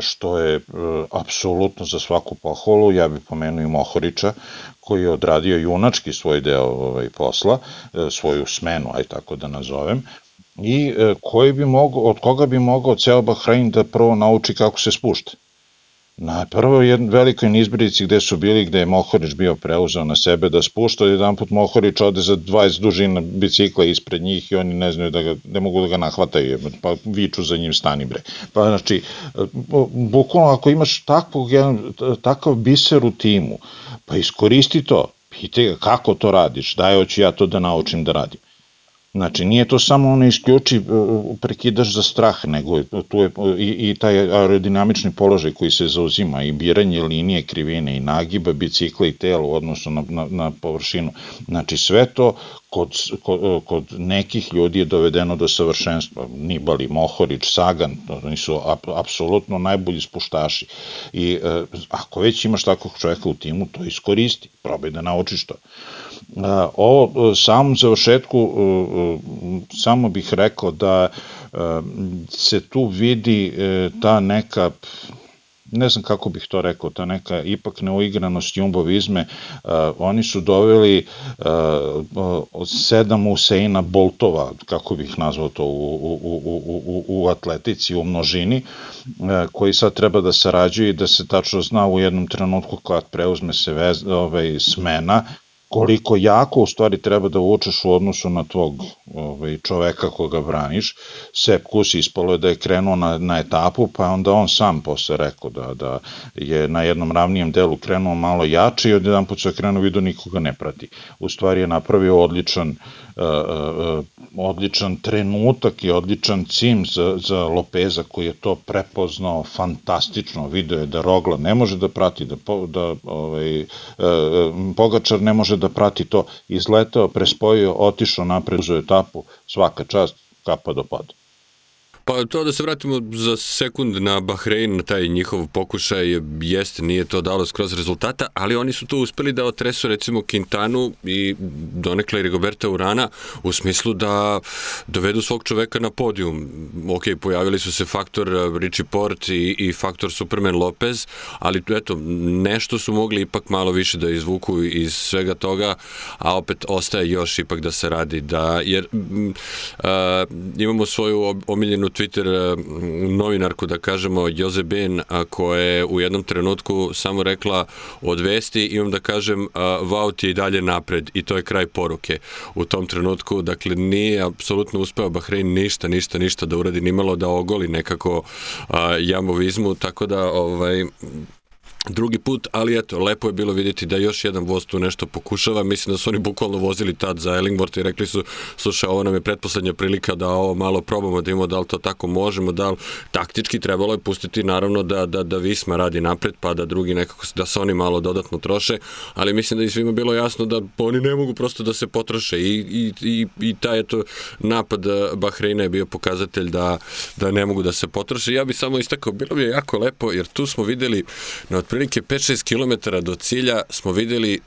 što je e, apsolutno za svaku pohvalu, ja bih pomenuo i Mohorića, koji je odradio junački svoj deo ovaj, posla, e, svoju smenu, aj tako da nazovem, i e, koji bi mogao, od koga bi mogao ceo Bahrein da prvo nauči kako se spušta. Na prvo jedn, velikoj nizbrici gde su bili, gde je Mohorić bio preuzeo na sebe da spušta, jedan put Mohorić ode za 20 dužina bicikla ispred njih i oni ne znaju da ga, ne mogu da ga nahvataju, pa viču za njim stani bre. Pa znači, bukvalno ako imaš takvog, jedan, takav biser u timu, pa iskoristi to, pitaj ga kako to radiš, daj hoću ja to da naučim da radim. Znači, nije to samo ono isključi e, prekidaš za strah, nego tu je i, i taj aerodinamični položaj koji se zauzima i biranje linije krivine i nagiba bicikla i tela u odnosu na, na, na površinu. Znači, sve to kod, kod, kod nekih ljudi je dovedeno do savršenstva. Nibali, Mohorić, Sagan, oni su ap, apsolutno najbolji spuštaši. I e, ako već imaš takvog čoveka u timu, to iskoristi, probaj da naučiš to. Ovo samom završetku samo bih rekao da se tu vidi e, ta neka ne znam kako bih to rekao, ta neka ipak neuigranost jumbovizme, uh, oni su doveli uh, sedam Useina Boltova, kako bih nazvao to u, u, u, u, u atletici, u množini, uh, koji sad treba da sarađuju i da se tačno zna u jednom trenutku kad preuzme se vez, ovaj, smena, koliko jako u stvari treba da učeš u odnosu na tvog ovaj, čoveka koga braniš. Sepp Kusi ispalo je da je krenuo na, na etapu, pa onda on sam posle rekao da, da je na jednom ravnijem delu krenuo malo jače i od jedan put se krenuo vidio nikoga ne prati. U stvari je napravio odličan, uh, uh, odličan trenutak i odličan cim za, za Lopeza koji je to prepoznao fantastično. Video je da Rogla ne može da prati, da, da ovaj, uh, Pogačar ne može da prati to, izletao, prespojio, otišao napred, uzeo etapu, svaka čast, kapa do pada. Pa to da se vratimo za sekund na Bahrein, na taj njihov pokušaj, jeste, nije to dalo skroz rezultata, ali oni su tu uspeli da otresu recimo Quintanu i donekle Rigoberta Urana u smislu da dovedu svog čoveka na podijum. Ok, pojavili su se faktor Richie Port i, i faktor Superman Lopez, ali eto, nešto su mogli ipak malo više da izvuku iz svega toga, a opet ostaje još ipak da se radi, da, jer uh, imamo svoju omiljenu Twitter e, novinarku, da kažemo, Joze Ben, koja je u jednom trenutku samo rekla od vesti, imam da kažem, Vaut je i dalje napred i to je kraj poruke. U tom trenutku, dakle, nije apsolutno uspeo Bahrein ništa, ništa, ništa da uradi, nimalo da ogoli nekako jamovizmu, tako da, ovaj, drugi put, ali eto, lepo je bilo vidjeti da još jedan voz tu nešto pokušava. Mislim da su oni bukvalno vozili tad za Ellingworth i rekli su, slušaj, ovo nam je pretposlednja prilika da ovo malo probamo, da imamo da li to tako možemo, da li taktički trebalo je pustiti naravno da, da, da Visma radi napred, pa da drugi nekako, da se oni malo dodatno troše, ali mislim da je svima bilo jasno da oni ne mogu prosto da se potroše i, i, i, i taj eto napad Bahreina je bio pokazatelj da, da ne mogu da se potroše. Ja bih samo istakao, bilo bi jako lepo, jer tu smo videli na otprilike 5-6 km do cilja smo videli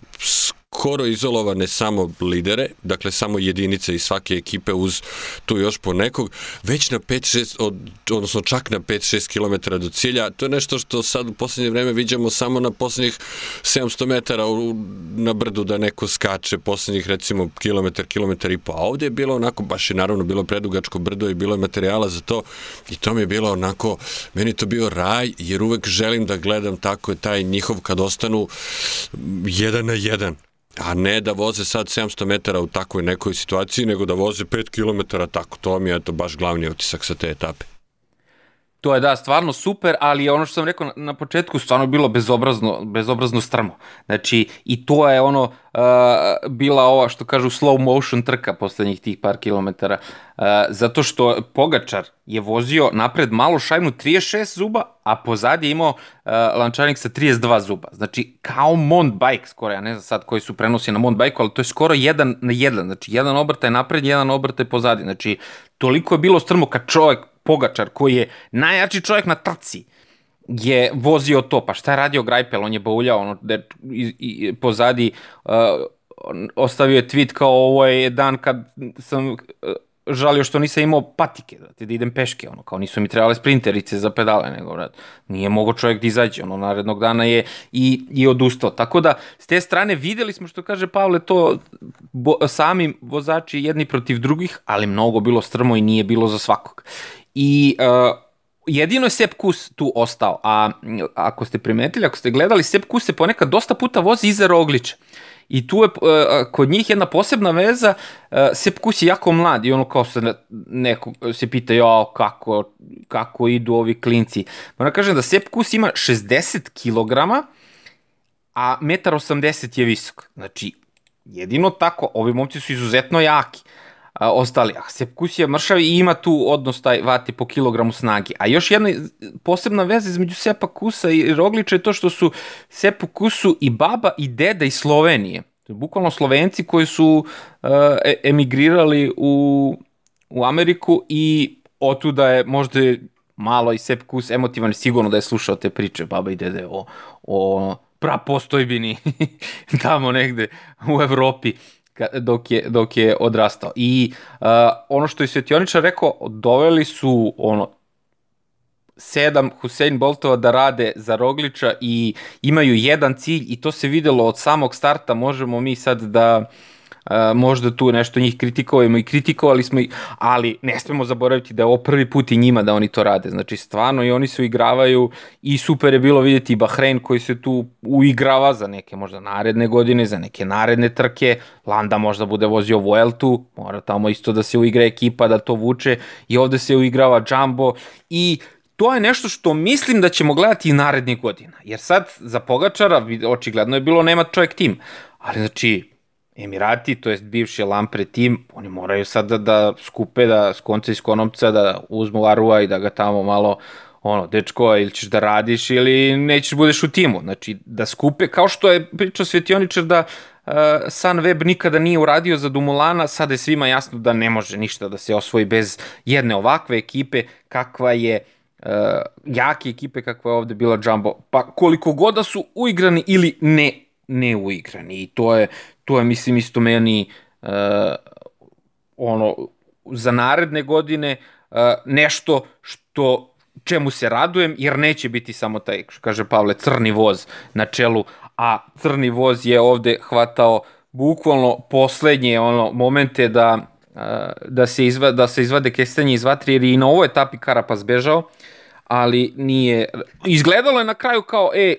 skoro izolovane samo lidere, dakle samo jedinice iz svake ekipe uz tu još po nekog, već na 5-6, od, odnosno čak na 5-6 km do cilja. To je nešto što sad u poslednje vreme viđamo samo na poslednjih 700 metara u, na brdu da neko skače poslednjih recimo kilometar, kilometar i po. A ovde je bilo onako, baš je naravno bilo predugačko brdo i bilo je materijala za to i to mi je bilo onako, meni to bio raj jer uvek želim da gledam tako je taj njihov kad ostanu jedan na jedan a ne da voze sad 700 metara u takvoj nekoj situaciji, nego da voze 5 km tako. To mi je to baš glavni otisak sa te etape. To je da, stvarno super, ali ono što sam rekao na početku, stvarno bilo bezobrazno, bezobrazno strmo. Znači, i to je ono, uh, bila ova, što kažu, slow motion trka poslednjih tih par kilometara. Uh, zato što Pogačar je vozio napred malo šajnu 36 zuba, a pozadje je imao uh, lančanik sa 32 zuba. Znači, kao Mont Bike, skoro, ja ne znam sad koji su prenosi na Mont Bike, ali to je skoro jedan na jedan. Znači, jedan obrtaj napred, jedan obrtaj pozadje. Znači, toliko je bilo strmo kad čovek Pogačar, koji je najjači čovjek na trci, je vozio to, pa šta je radio Grajpel, on je bauljao, ono, de, i, i, pozadi uh, ostavio je tweet kao ovo je dan kad sam uh, žalio što nisam imao patike, da, da idem peške, ono, kao nisu mi trebale sprinterice za pedale, nego, brate, nije mogo čovjek da izađe, ono, narednog dana je i, i odustao. Tako da, s te strane videli smo, što kaže Pavle, to bo, sami vozači jedni protiv drugih, ali mnogo bilo strmo i nije bilo za svakog. I uh, jedino je Sepp Kus tu ostao, a ako ste primetili, ako ste gledali, Sepp Kus se ponekad dosta puta vozi iza Roglića. I tu je uh, kod njih jedna posebna veza, uh, Sepp Kus je jako mlad i ono kao se neko se pita jo, kako, kako idu ovi klinci. Moram kažem da Sepp Kus ima 60 kg, a 1,80 m je visok. Znači, jedino tako, ovi momci su izuzetno jaki a, ostali. A Sepkus je mršav i ima tu odnos taj vati po kilogramu snage. A još jedna posebna veza između Sepa Kusa i Rogliča je to što su Sepu Kusu i baba i deda iz Slovenije. To je bukvalno Slovenci koji su uh, emigrirali u, u Ameriku i otuda je možda malo i Sep Kus emotivan, sigurno da je slušao te priče baba i dede o, o prapostojbini tamo negde u Evropi dok je, dok je odrastao. I uh, ono što je Svetioničar rekao, doveli su ono sedam Husein Boltova da rade za Rogliča i imaju jedan cilj i to se videlo od samog starta, možemo mi sad da možda tu nešto njih kritikovamo i kritikovali smo ih, ali ne smemo zaboraviti da je ovo prvi put i njima da oni to rade. Znači stvarno i oni se uigravaju i super je bilo vidjeti Bahrein koji se tu uigrava za neke možda naredne godine, za neke naredne trke. Landa možda bude vozio Vueltu, mora tamo isto da se uigra ekipa da to vuče i ovde se uigrava Jumbo i to je nešto što mislim da ćemo gledati i narednih godina. Jer sad za Pogačara očigledno je bilo nema čovjek tim. Ali znači, Emirati, to jest bivši Lampre tim, oni moraju sad da, da skupe da s konca iz konomca da uzmu Arua i da ga tamo malo ono, dečko, ili ćeš da radiš ili nećeš budeš u timu. Znači, da skupe, kao što je pričao Svetioničar da uh, San Web nikada nije uradio za Dumulana, sada je svima jasno da ne može ništa da se osvoji bez jedne ovakve ekipe kakva je uh, jake ekipe kakva je ovde bila Jumbo. Pa koliko god da su uigrani ili ne ne uigrani i to je to je, mislim, isto meni uh, ono, za naredne godine uh, nešto što čemu se radujem, jer neće biti samo taj, kaže Pavle, crni voz na čelu, a crni voz je ovde hvatao bukvalno poslednje ono momente da uh, da se izva, da se izvade kestenje iz vatre jer i na ovoj etapi Karapaz bežao ali nije izgledalo je na kraju kao e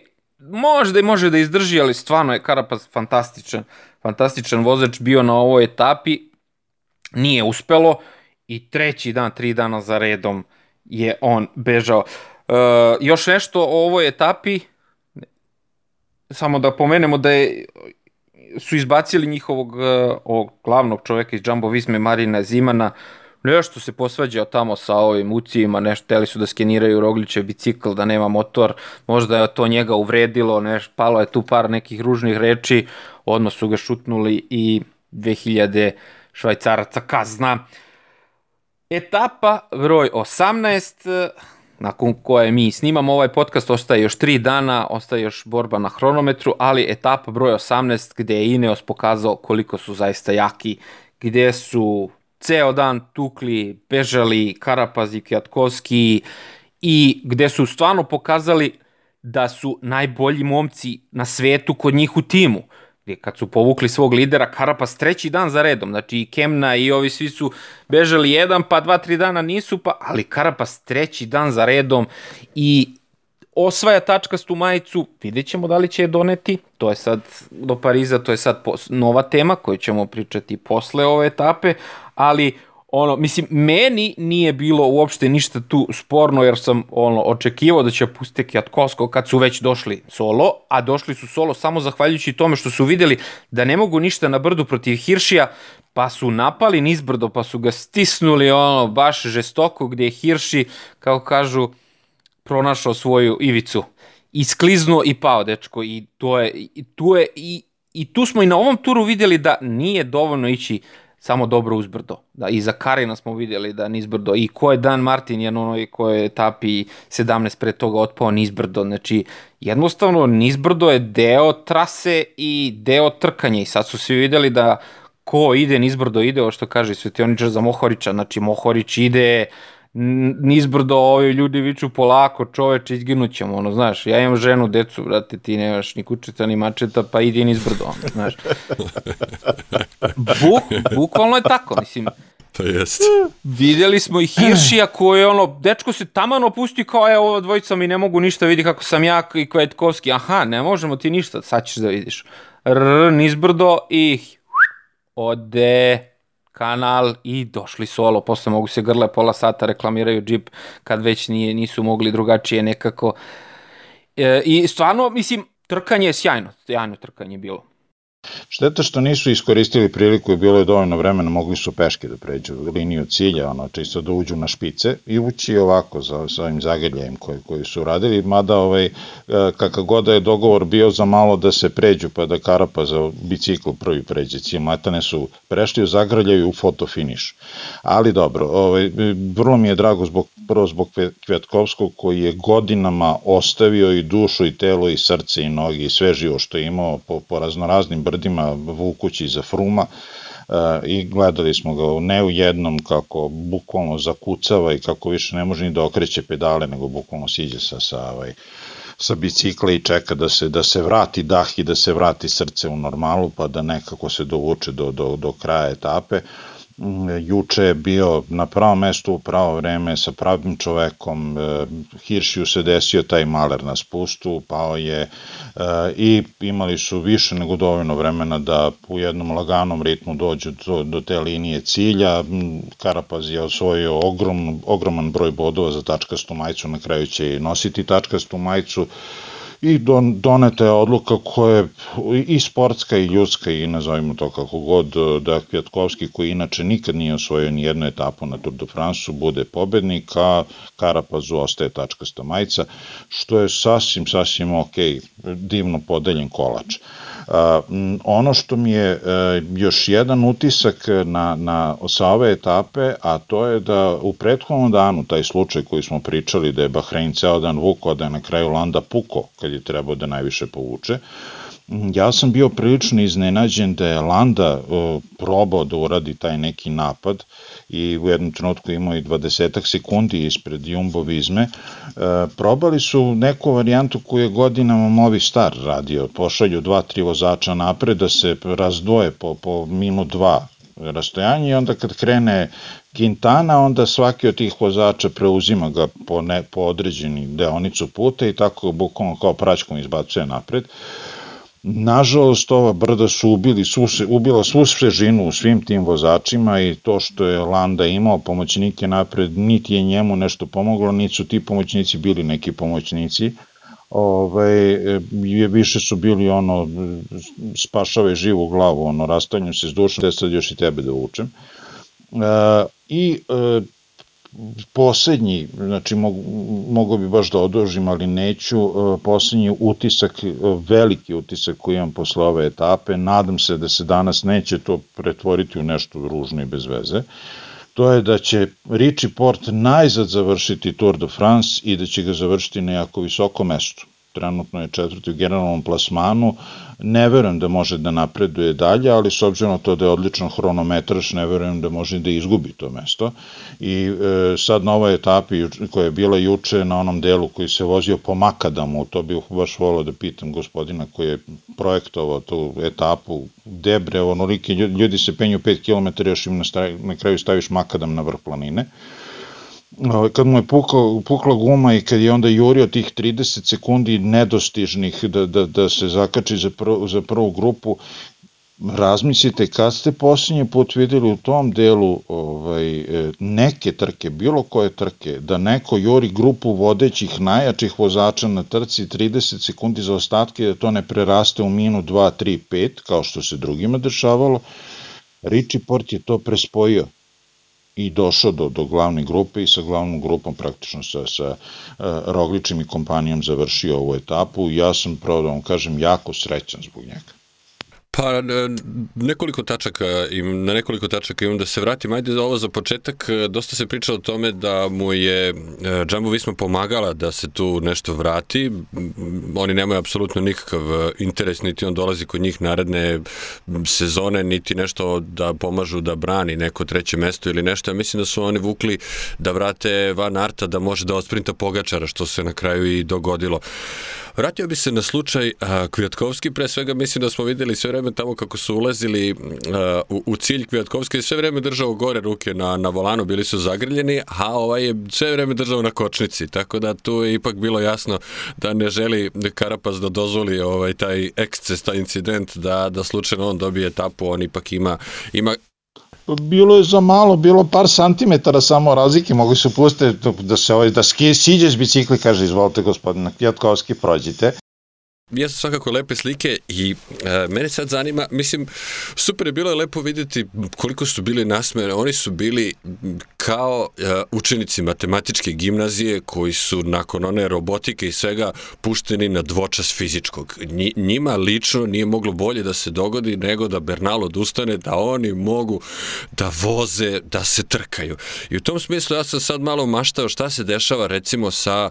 možda i može da izdrži ali stvarno je Karapaz fantastičan fantastičan vozač bio na ovoj etapi, nije uspelo i treći dan, tri dana za redom je on bežao. E, još nešto o ovoj etapi, samo da pomenemo da je su izbacili njihovog e, ovog glavnog čoveka iz Jumbo Visme Marina Zimana, nešto se posvađao tamo sa ovim ucijima, nešto, teli su da skeniraju Roglićev bicikl, da nema motor, možda je to njega uvredilo, nešto, palo je tu par nekih ružnih reči, odmah su ga šutnuli i 2000 švajcaraca kazna. Etapa broj 18, nakon koje mi snimamo ovaj podcast, ostaje još 3 dana, ostaje još borba na hronometru, ali etapa broj 18 gde je Ineos pokazao koliko su zaista jaki, gde su ceo dan tukli, bežali Karapaz i Kjatkovski i gde su stvarno pokazali da su najbolji momci na svetu kod njih u timu. Gdje kad su povukli svog lidera Karapas treći dan za redom, znači i Kemna i ovi svi su bežali jedan, pa dva, tri dana nisu, pa, ali Karapas treći dan za redom i osvaja tačkastu majicu, vidjet ćemo da li će je doneti, to je sad do Pariza, to je sad nova tema koju ćemo pričati posle ove etape, ali ono, mislim, meni nije bilo uopšte ništa tu sporno, jer sam ono, očekivao da će pustiti Kjatkovsko kad su već došli solo, a došli su solo samo zahvaljujući tome što su videli da ne mogu ništa na brdu protiv Hiršija, pa su napali nizbrdo, pa su ga stisnuli ono, baš žestoko, gde je Hirši, kao kažu, pronašao svoju ivicu. I skliznuo i pao, dečko, i to je, i tu je, i, i tu smo i na ovom turu videli da nije dovoljno ići samo dobro uzbrdo. Da, I za Karina smo vidjeli da nizbrdo. I ko je Dan Martin, jedan onoj ko je etapi 17 pre toga otpao nizbrdo. Znači, jednostavno nizbrdo je deo trase i deo trkanja. I sad su svi vidjeli da ko ide nizbrdo ide, ovo što kaže Svetioničar za Mohorića, znači Mohorić ide nizbrdo, ovi ljudi viču polako, čoveče, izginućemo, ono, znaš, ja imam ženu, decu, brate, ti nemaš ni kučica, ni mačeta, pa idi nizbrdo, ono, znaš. Buk, bukvalno je tako, mislim, Pa jest. Videli smo i Hiršija koji je ono, dečko se taman opusti kao je ovo dvojica mi ne mogu ništa, vidi kako sam jak i Kvetkovski. Aha, ne možemo ti ništa, sad ćeš da vidiš. R, nizbrdo i ode kanal i došli solo, posle mogu se grle pola sata, reklamiraju džip kad već nije, nisu mogli drugačije nekako. E, I stvarno, mislim, trkanje je sjajno, sjajno trkanje bilo. Šteta što nisu iskoristili priliku i bilo je dovoljno vremena, mogli su peške da pređu liniju cilja, ono, čisto da uđu na špice i ući ovako sa, ovim zagrljajem koji, koji su radili, mada ovaj, e, kakav god da je dogovor bio za malo da se pređu pa da Karapa za bicikl prvi pređe cilj, matane su prešli u zagrljaju u fotofiniš. Ali dobro, ovaj, vrlo mi je drago zbog, prvo zbog Kvetkovskog koji je godinama ostavio i dušu i telo i srce i noge i sve živo što je imao po, po raznoraznim brdima vukući za fruma e, i gledali smo ga ne u jednom kako bukvalno zakucava i kako više ne može ni da okreće pedale nego bukvalno siđe sa, sa, ovaj, sa bicikla i čeka da se, da se vrati dah i da se vrati srce u normalu pa da nekako se dovuče do, do, do kraja etape. Mm, juče je bio na pravom mestu u pravo vreme sa pravim čovekom, e, Hiršiju se desio taj maler na spustu, pao je e, i imali su više nego dovoljno vremena da u jednom laganom ritmu dođu do, do te linije cilja. Mm, Karapaz je osvojio ogrom, ogroman broj bodova za tačkastu majicu, na kraju će i nositi tačkastu majicu i don, doneta je odluka koja je i sportska i ljudska i nazovimo to kako god, da Kvjatkovski koji inače nikad nije osvojio ni jednu etapu na Tour de France bude pobednik, a Karapazu ostaje tačkasta majica, što je sasvim, sasvim ok, divno podeljen kolač. Ono što mi je e, još jedan utisak na, na, sa ove etape, a to je da u prethodnom danu, taj slučaj koji smo pričali da je Bahrein ceo dan vukao, da je na kraju Landa puko kad je trebao da najviše povuče, ja sam bio prilično iznenađen da je Landa probao da uradi taj neki napad i u jednom trenutku imao i 20 sekundi ispred Jumbo Vizme. E, probali su neku varijantu koju je godinama Movi Star radio. Pošalju dva, tri vozača napred da se razdvoje po, po minut dva rastojanje i onda kad krene Quintana, onda svaki od tih vozača preuzima ga po, ne, po određeni deonicu puta i tako bukvalno kao praćkom izbacuje napred. Nažalost, ova brda su ubili, su se, ubila svu svežinu u svim tim vozačima i to što je Landa imao pomoćnike napred, niti je njemu nešto pomoglo, niti su ti pomoćnici bili neki pomoćnici. Ove, je, više su bili ono, spašave živu glavu, ono, rastanju se s dušom, te sad još i tebe da učem. E, I e, poslednji, znači mogu, mogu bi baš da odužim, ali neću, e, poslednji utisak, e, veliki utisak koji imam posle ove etape, nadam se da se danas neće to pretvoriti u nešto ružno i bez veze, to je da će Richie Port najzad završiti Tour de France i da će ga završiti na jako visoko mesto trenutno je četvrti u generalnom plasmanu, ne verujem da može da napreduje dalje, ali s obzirom to da je odličan hronometraš, ne verujem da može da izgubi to mesto. I e, sad na ovoj etapi koja je bila juče na onom delu koji se vozio po Makadamu, to bih baš volio da pitam gospodina koji je projektovao tu etapu, debre, onolike ljudi se penju 5 km, još im na, na kraju staviš Makadam na vrh planine. Ovaj, kad mu je pukla, pukla guma i kad je onda jurio tih 30 sekundi nedostižnih da, da, da se zakači za, prv, za prvu grupu, razmislite kad ste posljednji put videli u tom delu ovaj, e, neke trke, bilo koje trke, da neko juri grupu vodećih najjačih vozača na trci 30 sekundi za ostatke, da to ne preraste u minut 2, 3, 5, kao što se drugima dešavalo, Richie Port je to prespojio i došao do, do glavne grupe i sa glavnom grupom praktično sa, sa uh, Rogličim i kompanijom završio ovu etapu i ja sam pravo da vam kažem jako srećan zbog njega. Pa e, nekoliko tačaka im, na nekoliko tačaka imam da se vratim. Ajde ovo za početak. E, dosta se pričalo o tome da mu je e, Jumbo Visma pomagala da se tu nešto vrati. Oni nemaju apsolutno nikakav interes, niti on dolazi kod njih naredne sezone, niti nešto da pomažu da brani neko treće mesto ili nešto. Ja mislim da su oni vukli da vrate Van Arta da može da osprinta Pogačara, što se na kraju i dogodilo. Vratio bi se na slučaj a, Kvijatkovski, pre svega mislim da smo videli sve vreme tamo kako su ulazili a, u, u cilj Kvijatkovski sve vreme držao gore ruke na, na volanu, bili su zagrljeni, a ovaj je sve vreme držao na kočnici, tako da tu je ipak bilo jasno da ne želi Karapaz da dozvoli ovaj, taj eksces, taj incident, da, da slučajno on dobije etapu, on ipak ima, ima bilo je za malo, bilo par santimetara samo razlike, mogu se pustiti da se ovaj, da ski, siđe s bicikli, kaže, izvolite gospodina Kvjatkovski, prođite jesu svakako lepe slike i e, mene sad zanima, mislim, super je bilo je lepo videti koliko su bili nasmene. Oni su bili kao e, učenici matematičke gimnazije koji su nakon one robotike i svega pušteni na dvočas fizičkog. Njima lično nije moglo bolje da se dogodi nego da Bernal odustane, da oni mogu da voze, da se trkaju. I u tom smislu ja sam sad malo maštao šta se dešava recimo sa,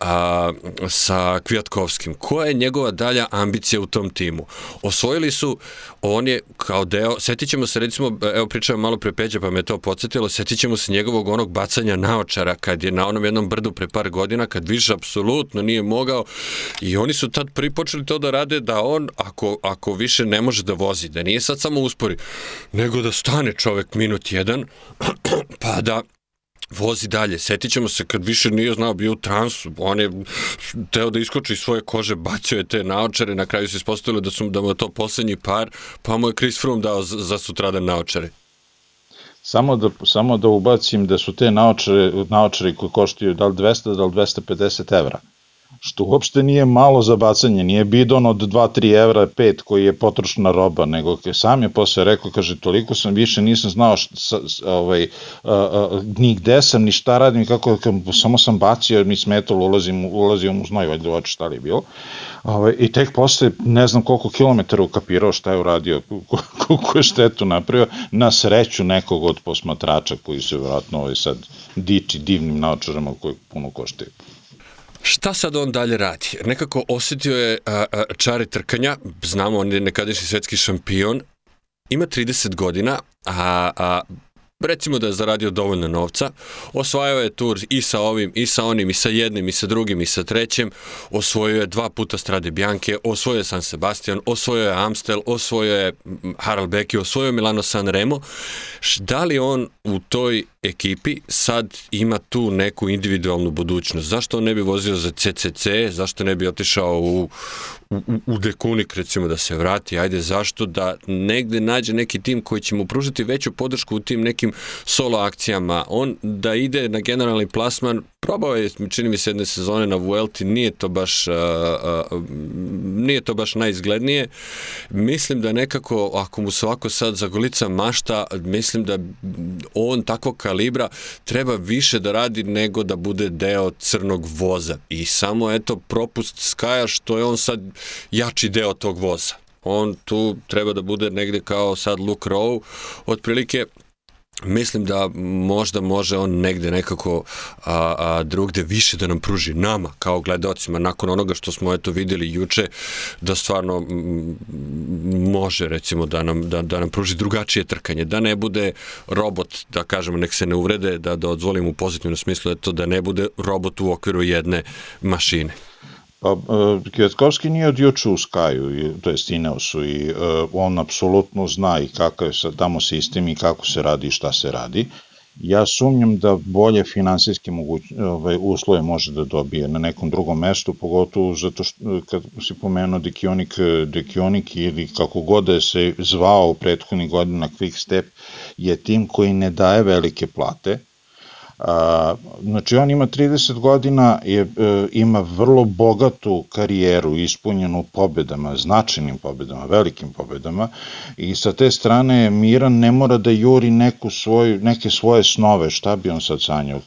a, sa Kvijatkovskim. Koja je njegov njegova dalja ambicija u tom timu. Osvojili su, on je kao deo, setit ćemo se recimo, evo pričam malo pre Peđa pa me to podsjetilo, setit ćemo se njegovog onog bacanja naočara kad je na onom jednom brdu pre par godina, kad više apsolutno nije mogao i oni su tad pripočeli to da rade da on, ako, ako više ne može da vozi, da nije sad samo uspori, nego da stane čovek minut jedan, pa da vozi dalje. Setit ćemo se kad više nije znao bio u transu, on je teo da iskoči iz svoje kože, bacio je te naočare, na kraju se ispostavilo da su da mu je to poslednji par, pa mu je Chris Froome dao za, za sutradan naočare. Samo da, samo da ubacim da su te naočare, naočare koje koštaju da li 200, da li 250 evra što uopšte nije malo za bacanje, nije bidon od 2-3 evra 5 koji je potrošna roba, nego sam je posle rekao, kaže, toliko sam više nisam znao šta, ovaj, a, ni gde sam, ni šta radim, kako, kako samo sam bacio, mi smetalo, ulazim, ulazim u znoj, valjda oči šta li je bilo. Ovaj, I tek posle, ne znam koliko kilometara ukapirao šta je uradio, koliko je štetu napravio, na sreću nekog od posmatrača koji se vratno ovaj sad diči divnim naočarama koji puno koštaju. Šta sad on dalje radi? Nekako osetio je a, a, čare trkanja, znamo on je nekadašnji svetski šampion, ima 30 godina, a, a recimo da je zaradio dovoljno novca, osvajao je tur i sa ovim, i sa onim, i sa jednim, i sa drugim, i sa trećim, osvojio je dva puta Strade Bianche, osvojio je San Sebastian, osvojio je Amstel, osvojio je Harald Becky, osvojio je Milano San Remo. Da li on u toj ekipi sad ima tu neku individualnu budućnost? Zašto on ne bi vozio za CCC? Zašto ne bi otišao u, u, u Dekunik recimo da se vrati? Ajde, zašto da negde nađe neki tim koji će mu pružiti veću podršku u tim nekim solo akcijama? On da ide na generalni plasman, probao je, čini mi se, jedne sezone na Vuelti, nije to baš uh, uh, nije to baš najizglednije. Mislim da nekako, ako mu se ovako sad zagolica mašta, mislim da on takvog kalibra treba više da radi nego da bude deo crnog voza. I samo, eto, propust Skaja što je on sad jači deo tog voza. On tu treba da bude negde kao sad Luke Rowe, otprilike mislim da možda može on negde nekako a, a, drugde više da nam pruži nama kao gledocima nakon onoga što smo eto videli juče da stvarno m, može recimo da nam, da, da nam pruži drugačije trkanje, da ne bude robot, da kažemo nek se ne uvrede, da, da odzvolimo u pozitivnom smislu eto, da ne bude robot u okviru jedne mašine. Pa, e, Kvetkovski nije od juče u Skaju, to je Ineosu, i uh, on apsolutno zna i kakav je tamo sistem i kako se radi i šta se radi. Ja sumnjam da bolje finansijske moguć, ovaj, uslove može da dobije na nekom drugom mestu, pogotovo zato što, kad si pomenuo Dekionik, Dekionik ili kako god da se zvao u prethodnih godina Quick Step, je tim koji ne daje velike plate, A, znači on ima 30 godina, je, e, ima vrlo bogatu karijeru ispunjenu pobedama, značajnim pobedama, velikim pobedama i sa te strane Miran ne mora da juri neku svoj, neke svoje snove, šta bi on sad sanjao,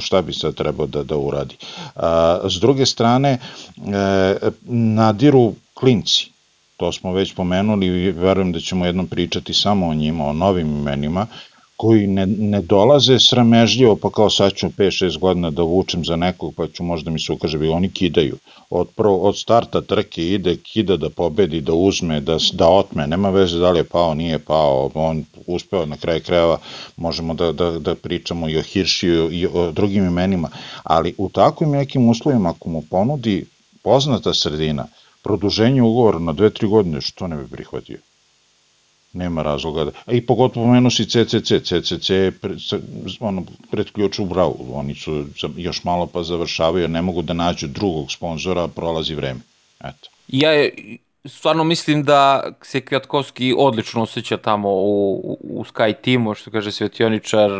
šta bi sad trebao da, da uradi. A, s druge strane, e, nadiru klinci, to smo već pomenuli i verujem da ćemo jednom pričati samo o njima, o novim imenima, koji ne, ne dolaze sramežljivo, pa kao sad ću 5-6 godina da vučem za nekog, pa ću možda mi se ukaže, bi oni kidaju. Od, prvo, od starta trke ide, kida da pobedi, da uzme, da, da otme, nema veze da li je pao, nije pao, on uspeo na kraju krajeva, možemo da, da, da pričamo i o Hiršiju i o drugim imenima, ali u takvim nekim uslovima, ako mu ponudi poznata sredina, produženje ugovora na 2-3 godine, što ne bi prihvatio? Nema razloga da... A i pogotovo pomenu si CCC, CCC pre, ono, pred ključ u bravu, oni su još malo pa završavaju, ne mogu da nađu drugog sponzora, prolazi vreme. Eto. Ja je, stvarno mislim da se Kviatkovski odlično osjeća tamo u, u Sky timu, što kaže Svetioničar,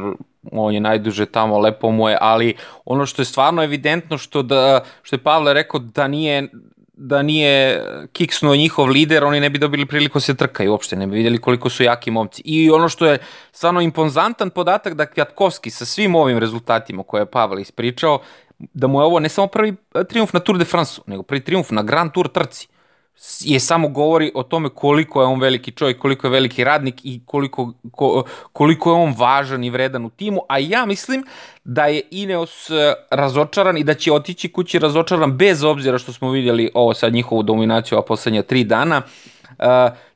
on je najduže tamo, lepo mu je, ali ono što je stvarno evidentno što da što je Pavle rekao da nije da nije kiksnuo njihov lider, oni ne bi dobili priliku da se trkaju uopšte, ne bi vidjeli koliko su jaki momci. I ono što je stvarno imponzantan podatak da Kjatkovski sa svim ovim rezultatima koje je Pavel ispričao, da mu je ovo ne samo prvi triumf na Tour de France, nego prvi triumf na Grand Tour trci je samo govori o tome koliko je on veliki čovjek, koliko je veliki radnik i koliko, ko, koliko je on važan i vredan u timu, a ja mislim da je Ineos e, razočaran i da će otići kući razočaran bez obzira što smo vidjeli ovo sad njihovu dominaciju a poslednja tri dana. Uh,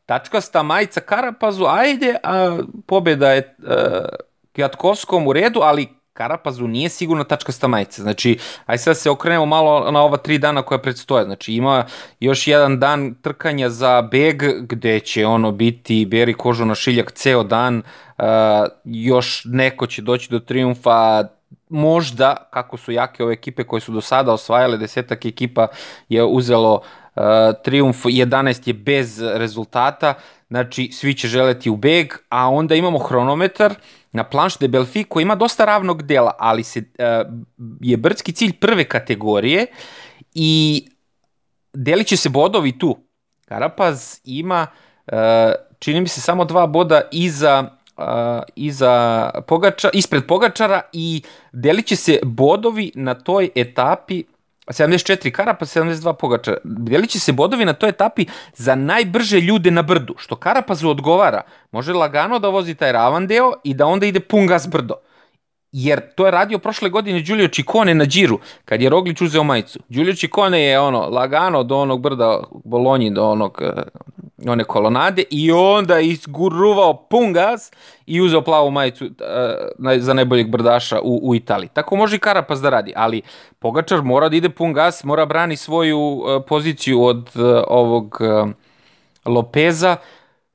tačkasta majica Karapazu, ajde, a pobjeda je uh, Kjatkovskom u redu, ali Karapazu nije sigurno tačkasta majica. Znači, aj sad se okrenemo malo na ova tri dana koja predstoje. Znači, ima još jedan dan trkanja za beg, gde će ono biti beri kožu na šiljak ceo dan, uh, još neko će doći do triumfa, možda, kako su jake ove ekipe koje su do sada osvajale, desetak ekipa je uzelo uh, triumf, 11 je bez rezultata, znači svi će želeti u beg, a onda imamo hronometar, uh, na Planche de Belfi koji ima dosta ravnog dela, ali se, uh, je brdski cilj prve kategorije i delit će se bodovi tu. Karapaz ima, uh, čini mi se, samo dva boda iza uh, iza Pogača, ispred Pogačara i delit će se bodovi na toj etapi 74 Karapa, 72 Pogačar. Delit će se bodovi na toj etapi za najbrže ljude na brdu, što Karapazu odgovara. Može lagano da vozi taj ravan deo i da onda ide pun gas brdo. Jer to je radio prošle godine Giulio Ciccone na Điru, kad je Roglić uzeo majicu. Giulio Ciccone je ono, lagano do onog brda Bolonji, do onog one kolonade i onda isguruvao pun gas i uzeo plavu majicu uh, za najboljeg brdaša u, u Italiji. Tako može i Karapaz da radi, ali Pogačar mora da ide pun gas, mora brani svoju uh, poziciju od uh, ovog Lopeza.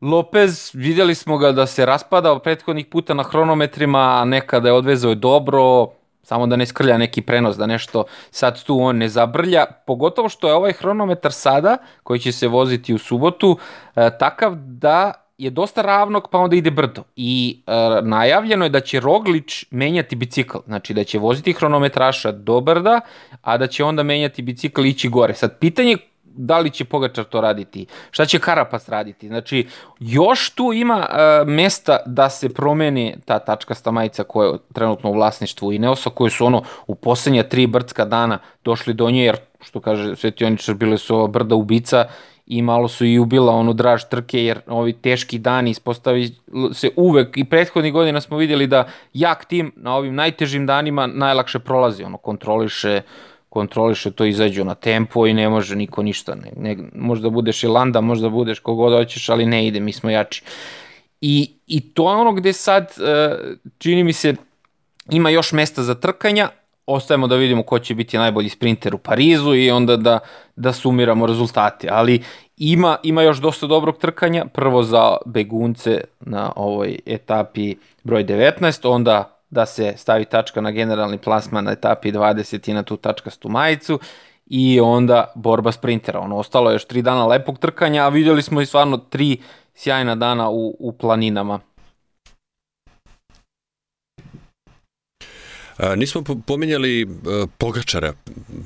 Lopez, videli smo ga da se raspada prethodnih puta na hronometrima, nekada je odvezao je dobro, samo da ne skrlja neki prenos, da nešto sad tu on ne zabrlja, pogotovo što je ovaj hronometar sada, koji će se voziti u subotu, e, takav da je dosta ravnog, pa onda ide brdo. I e, najavljeno je da će Roglič menjati bicikl, znači da će voziti hronometraša do brda, a da će onda menjati bicikl i ići gore. Sad, pitanje da li će Pogačar to raditi, šta će Karapas raditi. Znači, još tu ima uh, mesta da se promeni ta tačkasta majica koja je trenutno u vlasništvu Ineosa, koje su ono u poslednja tri brdska dana došli do nje, jer što kaže Svetioničar, bile su ova brda ubica i malo su i ubila onu draž trke, jer ovi teški dani ispostavi se uvek i prethodnih godina smo vidjeli da jak tim na ovim najtežim danima najlakše prolazi, ono kontroliše uh, kontroliše to, izađu na tempo i ne može niko ništa. Ne, ne, možda budeš i Landa, možda budeš kogod hoćeš, ali ne ide, mi smo jači. I, i to je ono gde sad, e, čini mi se, ima još mesta za trkanja, ostajemo da vidimo ko će biti najbolji sprinter u Parizu i onda da, da sumiramo rezultate. Ali ima, ima još dosta dobrog trkanja, prvo za begunce na ovoj etapi broj 19, onda da se stavi tačka na generalni plasman na etapi 20 i na tu tačkastu majicu i onda borba sprintera. Ono, ostalo je još tri dana lepog trkanja, a videli smo i stvarno tri sjajna dana u, u planinama. Nismo pominjali uh, Pogačara.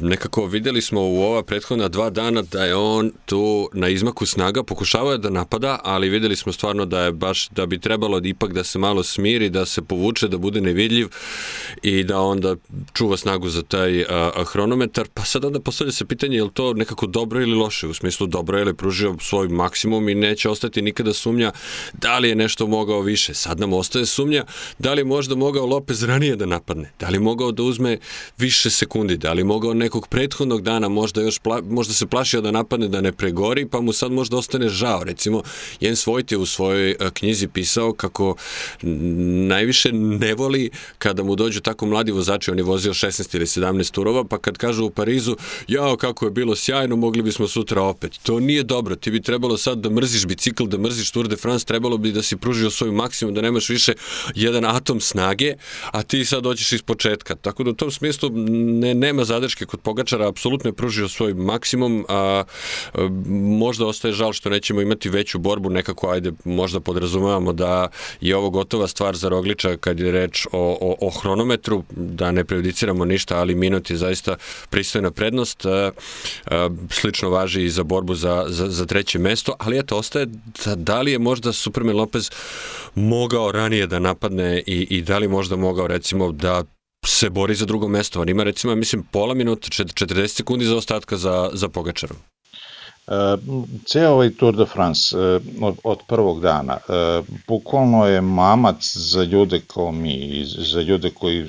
Nekako videli smo u ova prethodna dva dana da je on tu na izmaku snaga, pokušavao je da napada, ali videli smo stvarno da je baš, da bi trebalo ipak da se malo smiri, da se povuče, da bude nevidljiv i da onda čuva snagu za taj a, hronometar. Pa sad onda postavlja se pitanje je li to nekako dobro ili loše, u smislu dobro je li pružio svoj maksimum i neće ostati nikada sumnja da li je nešto mogao više. Sad nam ostaje sumnja da li možda mogao Lopez ranije da napadne Da li mogao da uzme više sekundi? Da li mogao nekog prethodnog dana možda još pla, možda se plašio da napadne da ne pregori, pa mu sad možda ostane žao. Recimo, Jens Vojt je u svojoj knjizi pisao kako najviše ne voli kada mu dođu tako mladi vozači, on je vozio 16 ili 17 turova, pa kad kažu u Parizu, jao kako je bilo sjajno, mogli bismo sutra opet. To nije dobro, ti bi trebalo sad da mrziš bicikl, da mrziš Tour de France, trebalo bi da si pružio svoj maksimum, da nemaš više jedan atom snage, a ti sad doćeš iz početka. Tako da u tom smislu ne, nema zadrške kod Pogačara, apsolutno je pružio svoj maksimum, a, a možda ostaje žal što nećemo imati veću borbu, nekako ajde možda podrazumevamo da je ovo gotova stvar za Rogliča kad je reč o, o, o hronometru, da ne prejudiciramo ništa, ali minut je zaista pristojna prednost. A, a, slično važi i za borbu za, za, za treće mesto, ali eto, ostaje da, da li je možda Superman Lopez mogao ranije da napadne i, i da li možda mogao recimo da se bori za drugo mesto. On ima recimo, mislim, pola minuta, 40 sekundi za ostatka za, za Pogačarom. Uh, ceo ovaj Tour de France uh, od, od prvog dana uh, bukvalno je mamac za ljude kao mi, za ljude koji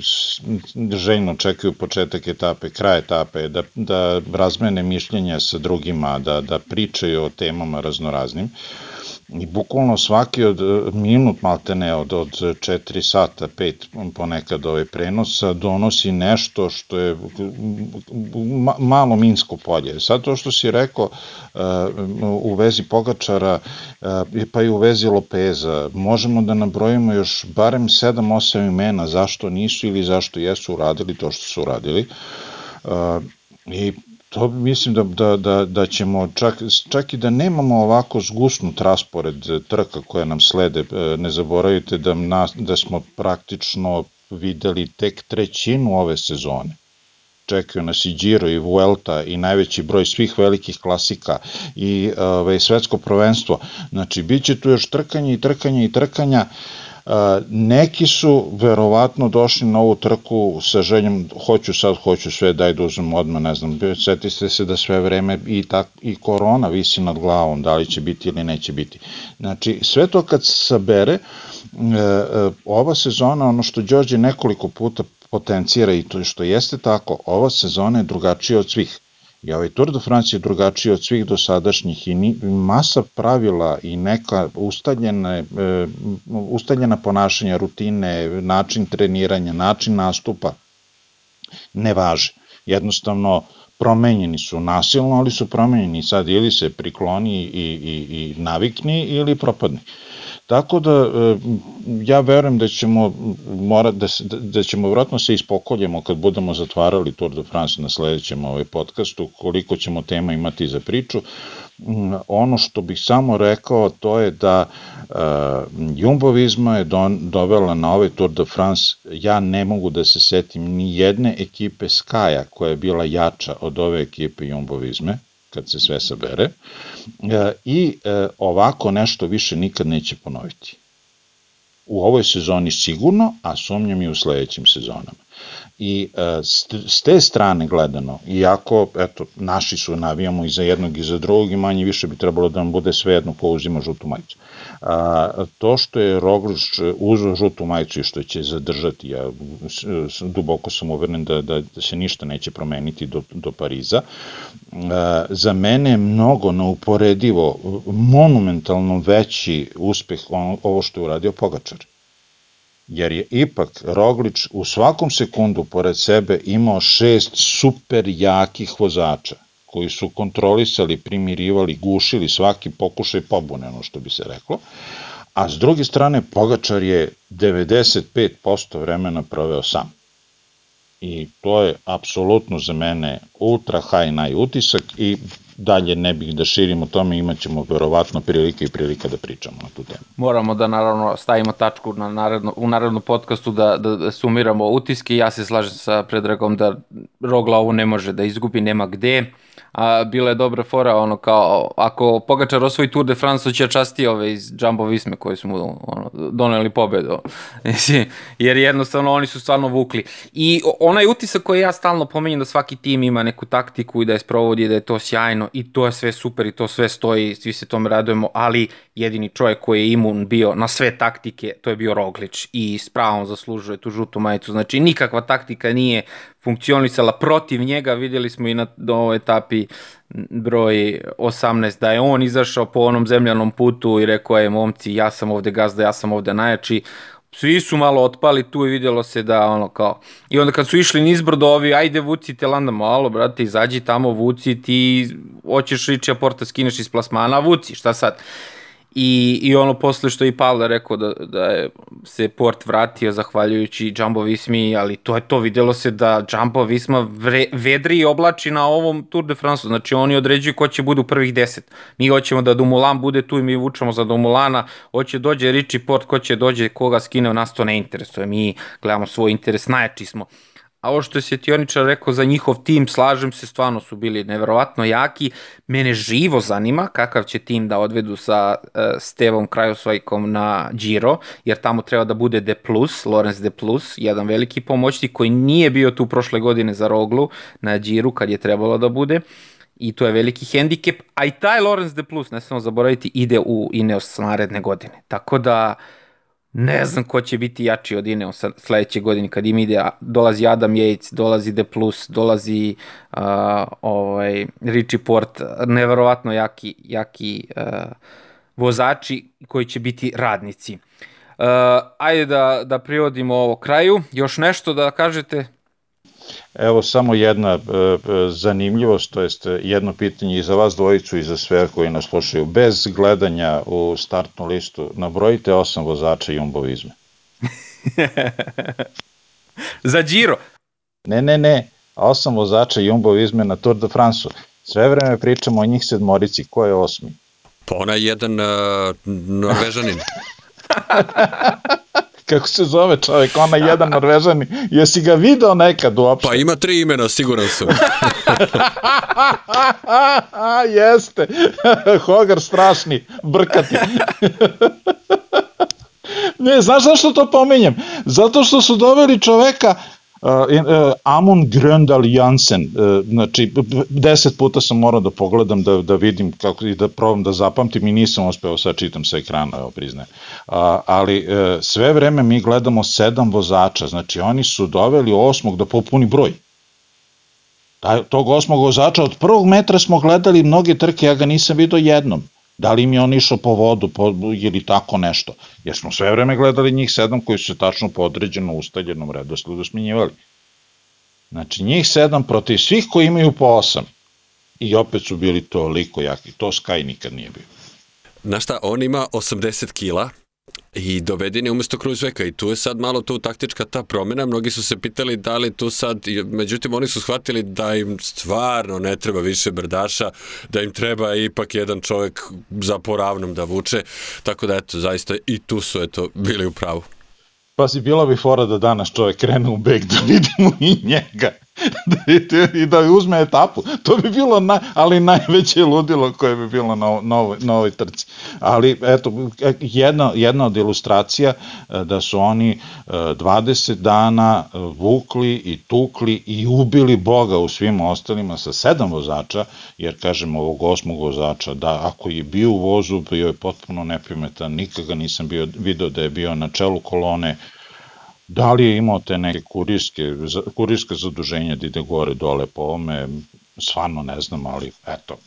željno čekaju početak etape, kraj etape, da, da razmene mišljenja sa drugima, da, da pričaju o temama raznoraznim. Uh, I bukvalno svaki od e, minut maltene od, od 4 sata, 5 ponekad ove prenosa donosi nešto što je ma, malo minsko polje. Sad to što si rekao uh, u vezi Pogačara uh, pa i u vezi Lopeza, možemo da nabrojimo još barem 7-8 imena zašto nisu ili zašto jesu uradili to što su uradili. I To mislim da, da, da, da ćemo, čak, čak i da nemamo ovako zgusnut raspored trka koje nam slede, e, ne zaboravite da, nas, da smo praktično videli tek trećinu ove sezone čekaju nas i Giro i Vuelta i najveći broj svih velikih klasika i ove, svetsko prvenstvo. Znači, bit će tu još trkanje i trkanje i trkanja. Uh, Neki su verovatno došli na ovu trku sa željom hoću sad, hoću sve, daj da uzmem odmah, ne znam, setiste se da sve vreme i, tak, i korona visi nad glavom, da li će biti ili neće biti. Znači, sve to kad se sabere, e, e, ova sezona, ono što Đorđe nekoliko puta potencira i to što jeste tako, ova sezona je drugačija od svih. I ovaj Tour de France je drugačiji od svih dosadašnjih i masa pravila i neka ustaljene, e, ustaljena ponašanja, rutine, način treniranja, način nastupa ne važe. Jednostavno, promenjeni su nasilno, ali su promenjeni sad ili se prikloni i, i, i navikni ili propadni. Tako da e, ja verujem da ćemo mora da se, da ćemo vratno se ispokoljemo kad budemo zatvarali Tour de France na sledećem ovaj podcastu koliko ćemo tema imati za priču. Mm, ono što bih samo rekao to je da uh, Jumbo Visma je don, dovela na ovaj Tour de France ja ne mogu da se setim ni jedne ekipe Skaja koja je bila jača od ove ekipe Jumbo Visme kad se sve sabere e, i e, ovako nešto više nikad neće ponoviti. U ovoj sezoni sigurno, a sumnjam i u sledećim sezonama. I e, s te strane gledano, iako eto, naši su navijamo i za jednog i za drugog i manje više bi trebalo da nam bude sve jedno ko uzima žutu majicu. A, to što je Roglič uzeo žutu majicu i što će zadržati, ja duboko sam uveren da, da, da se ništa neće promeniti do, do Pariza, a, za mene je mnogo neuporedivo, monumentalno veći uspeh on, ovo što je uradio Pogačar jer je ipak Roglič u svakom sekundu pored sebe imao šest super jakih vozača koji su kontrolisali, primirivali, gušili svaki pokušaj pobune, ono što bi se reklo, a s druge strane Pogačar je 95% vremena proveo sam. I to je apsolutno za mene ultra high naj utisak i dalje ne bih da širimo tome, imat ćemo verovatno prilike i prilika da pričamo na tu temu. Moramo da naravno stavimo tačku na naredno, u narednom podcastu da, da, da sumiramo utiske. Ja se slažem sa Predragom da Rogla ovo ne može da izgubi, nema gde a bila je dobra fora, ono kao, ako Pogačar osvoji Tour de France, će časti ove iz Jumbo Visme koji su mu ono, doneli pobedu. Jer jednostavno oni su stvarno vukli. I onaj utisak koji ja stalno pomenjem da svaki tim ima neku taktiku i da je sprovodi, da je to sjajno i to je sve super i to sve stoji, svi se tome radujemo, ali jedini čovjek koji je imun bio na sve taktike, to je bio Roglič i s pravom zaslužuje tu žutu majicu. Znači nikakva taktika nije funkcionisala protiv njega, vidjeli smo i na ovoj etapi broj 18 da je on izašao po onom zemljanom putu i rekao je momci ja sam ovde gazda, ja sam ovde najjači, svi su malo otpali tu i vidjelo se da ono kao i onda kad su išli nizbrdo ovi ajde vuci te landa malo brate izađi tamo vuci ti hoćeš ići a porta skineš iz plasmana vuci šta sad I, I ono posle što i Pavle rekao da, da je se port vratio zahvaljujući Jumbo Vismi, ali to je to, videlo se da Jumbo Visma vre, vedri i oblači na ovom Tour de France, znači oni određuju ko će bude u prvih deset. Mi hoćemo da Dumulan bude tu i mi vučemo za Dumulana, hoće dođe Richie Port, ko će dođe, koga skine, nas to ne interesuje, mi gledamo svoj interes, najjači smo. A ovo što je Sjetioničar rekao za njihov tim, slažem se, stvarno su bili neverovatno jaki. Mene živo zanima kakav će tim da odvedu sa uh, Stevom Krajosvajkom na Giro, jer tamo treba da bude De Plus, Lorenz De Plus, jedan veliki pomoćnik koji nije bio tu prošle godine za Roglu na Giro kad je trebalo da bude i to je veliki hendikep, a i taj Lorenz De Plus, ne samo zaboraviti, ide u Ineos naredne godine. Tako da, uh, Ne znam ko će biti jači od Ineo sledeće godine kad im ide, dolazi Adam Yates, dolazi De Plus, dolazi uh, ovaj, Richie Port, neverovatno jaki, jaki uh, vozači koji će biti radnici. Uh, ajde da, da privodimo ovo kraju. Još nešto da kažete? Evo samo jedna e, e, zanimljivost, to jest jedno pitanje i za vas dvojicu i za sve koji nas slušaju. Bez gledanja u startnu listu, nabrojite osam vozača jumbovizme. za Giro? Ne, ne, ne, osam vozača jumbovizme na Tour de France-u. Sve vreme pričamo o njih sedmorici, ko je osmi? Pa ona je jedan uh, norvežanin. kako se zove čovjek, ona jedan norvežani, jesi ga video nekad uopšte? Pa ima tri imena, siguran sam. Jeste, Hogar strašni, brkati. ne, znaš zašto to pominjem? Zato što su doveli čoveka Amon Gröndal Jansen, uh, znači deset puta sam morao da pogledam da, da vidim kako i da probam da zapamtim i nisam uspeo sad čitam sa ekrana, evo priznajem. Uh, ali uh, sve vreme mi gledamo sedam vozača, znači oni su doveli osmog da popuni broj. Taj, tog osmog vozača od prvog metra smo gledali mnoge trke, ja ga nisam vidio jednom. Da li mi on išao po vodu po, ili tako nešto. Jer smo sve vreme gledali njih sedam koji su se tačno po određeno ustaljenom redosledu smenjivali. Znači njih sedam protiv svih koji imaju po osam. I opet su bili toliko jaki. To Sky nikad nije bio. Znaš šta, on ima 80 kila, i doveden je umesto Kruzveka i tu je sad malo tu taktička ta promjena, mnogi su se pitali da li tu sad, međutim oni su shvatili da im stvarno ne treba više brdaša, da im treba ipak jedan čovjek za poravnom da vuče, tako da eto, zaista i tu su eto bili u pravu. Pa si bila bi fora da danas čovjek krene u beg da vidimo i njega. i da uzme etapu. To bi bilo, na, ali najveće ludilo koje bi bilo na, na, ovoj, na ovoj trci. Ali, eto, jedna, jedna od ilustracija e, da su oni 20 e, dana e, vukli i tukli i ubili Boga u svim ostalima sa sedam vozača, jer, kažem, ovog osmog vozača, da, ako je bio u vozu, bio je potpuno neprimetan, nikada nisam bio, video da je bio na čelu kolone, Da li je imao te neke kurirske, kurirske zaduženja da ide gore dole po ovome, stvarno ne znam, ali eto,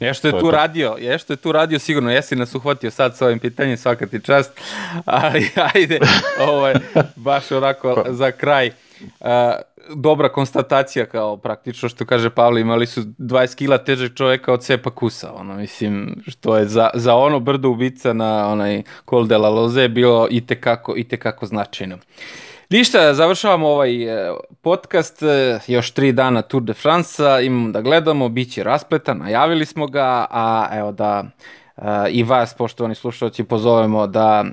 Nešto je tu to. radio, nešto je tu radio sigurno, jesi nas uhvatio sad sa ovim pitanjem, svaka ti čast, ali ajde, ovaj, baš onako pa. za kraj. Dobra konstatacija kao praktično što kaže Pavle, imali su 20 kila težeg čoveka od Sepa Kusa, ono, mislim, što je za, za ono brdo ubica na onaj Col de la Loze bilo i tekako, i tekako značajno. Ništa, završavamo ovaj e, podcast, e, još tri dana Tour de France, imamo da gledamo, bit će raspletan, najavili smo ga, a evo da i vas, poštovani slušalci, pozovemo da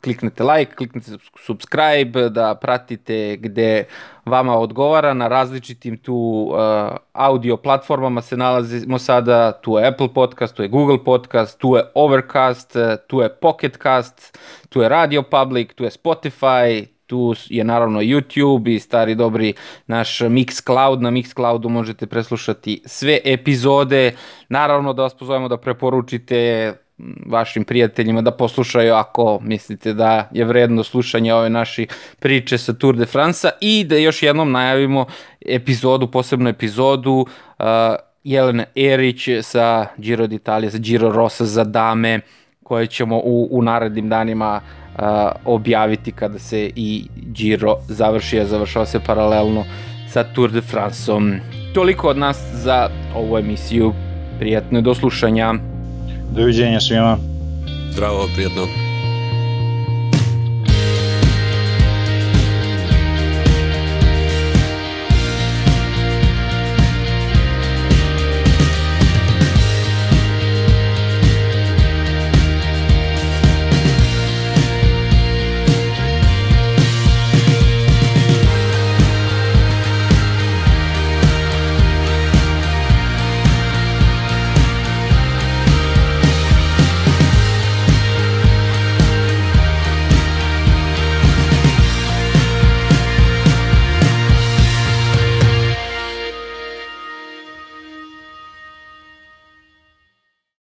kliknete like, kliknete subscribe, da pratite gde vama odgovara. Na različitim tu uh, audio platformama se nalazimo sada, tu je Apple Podcast, tu je Google Podcast, tu je Overcast, tu je Pocket Cast, tu je Radio Public, tu je Spotify, tu je naravno YouTube i stari dobri naš Mixcloud. Na Mixcloudu možete preslušati sve epizode. Naravno da vas pozovemo da preporučite vašim prijateljima da poslušaju ako mislite da je vredno slušanje ove naše priče sa Tour de France i da još jednom najavimo epizodu, posebnu epizodu uh, Jelena Erić sa Giro d'Italia, sa Giro Rosa za dame koje ćemo u, u narednim danima uh, objaviti kada se i Giro završi, a završava se paralelno sa Tour de France-om. Toliko od nas za ovu emisiju. Prijatno do slušanja. Doviđenja svima. Zdravo, prijatno.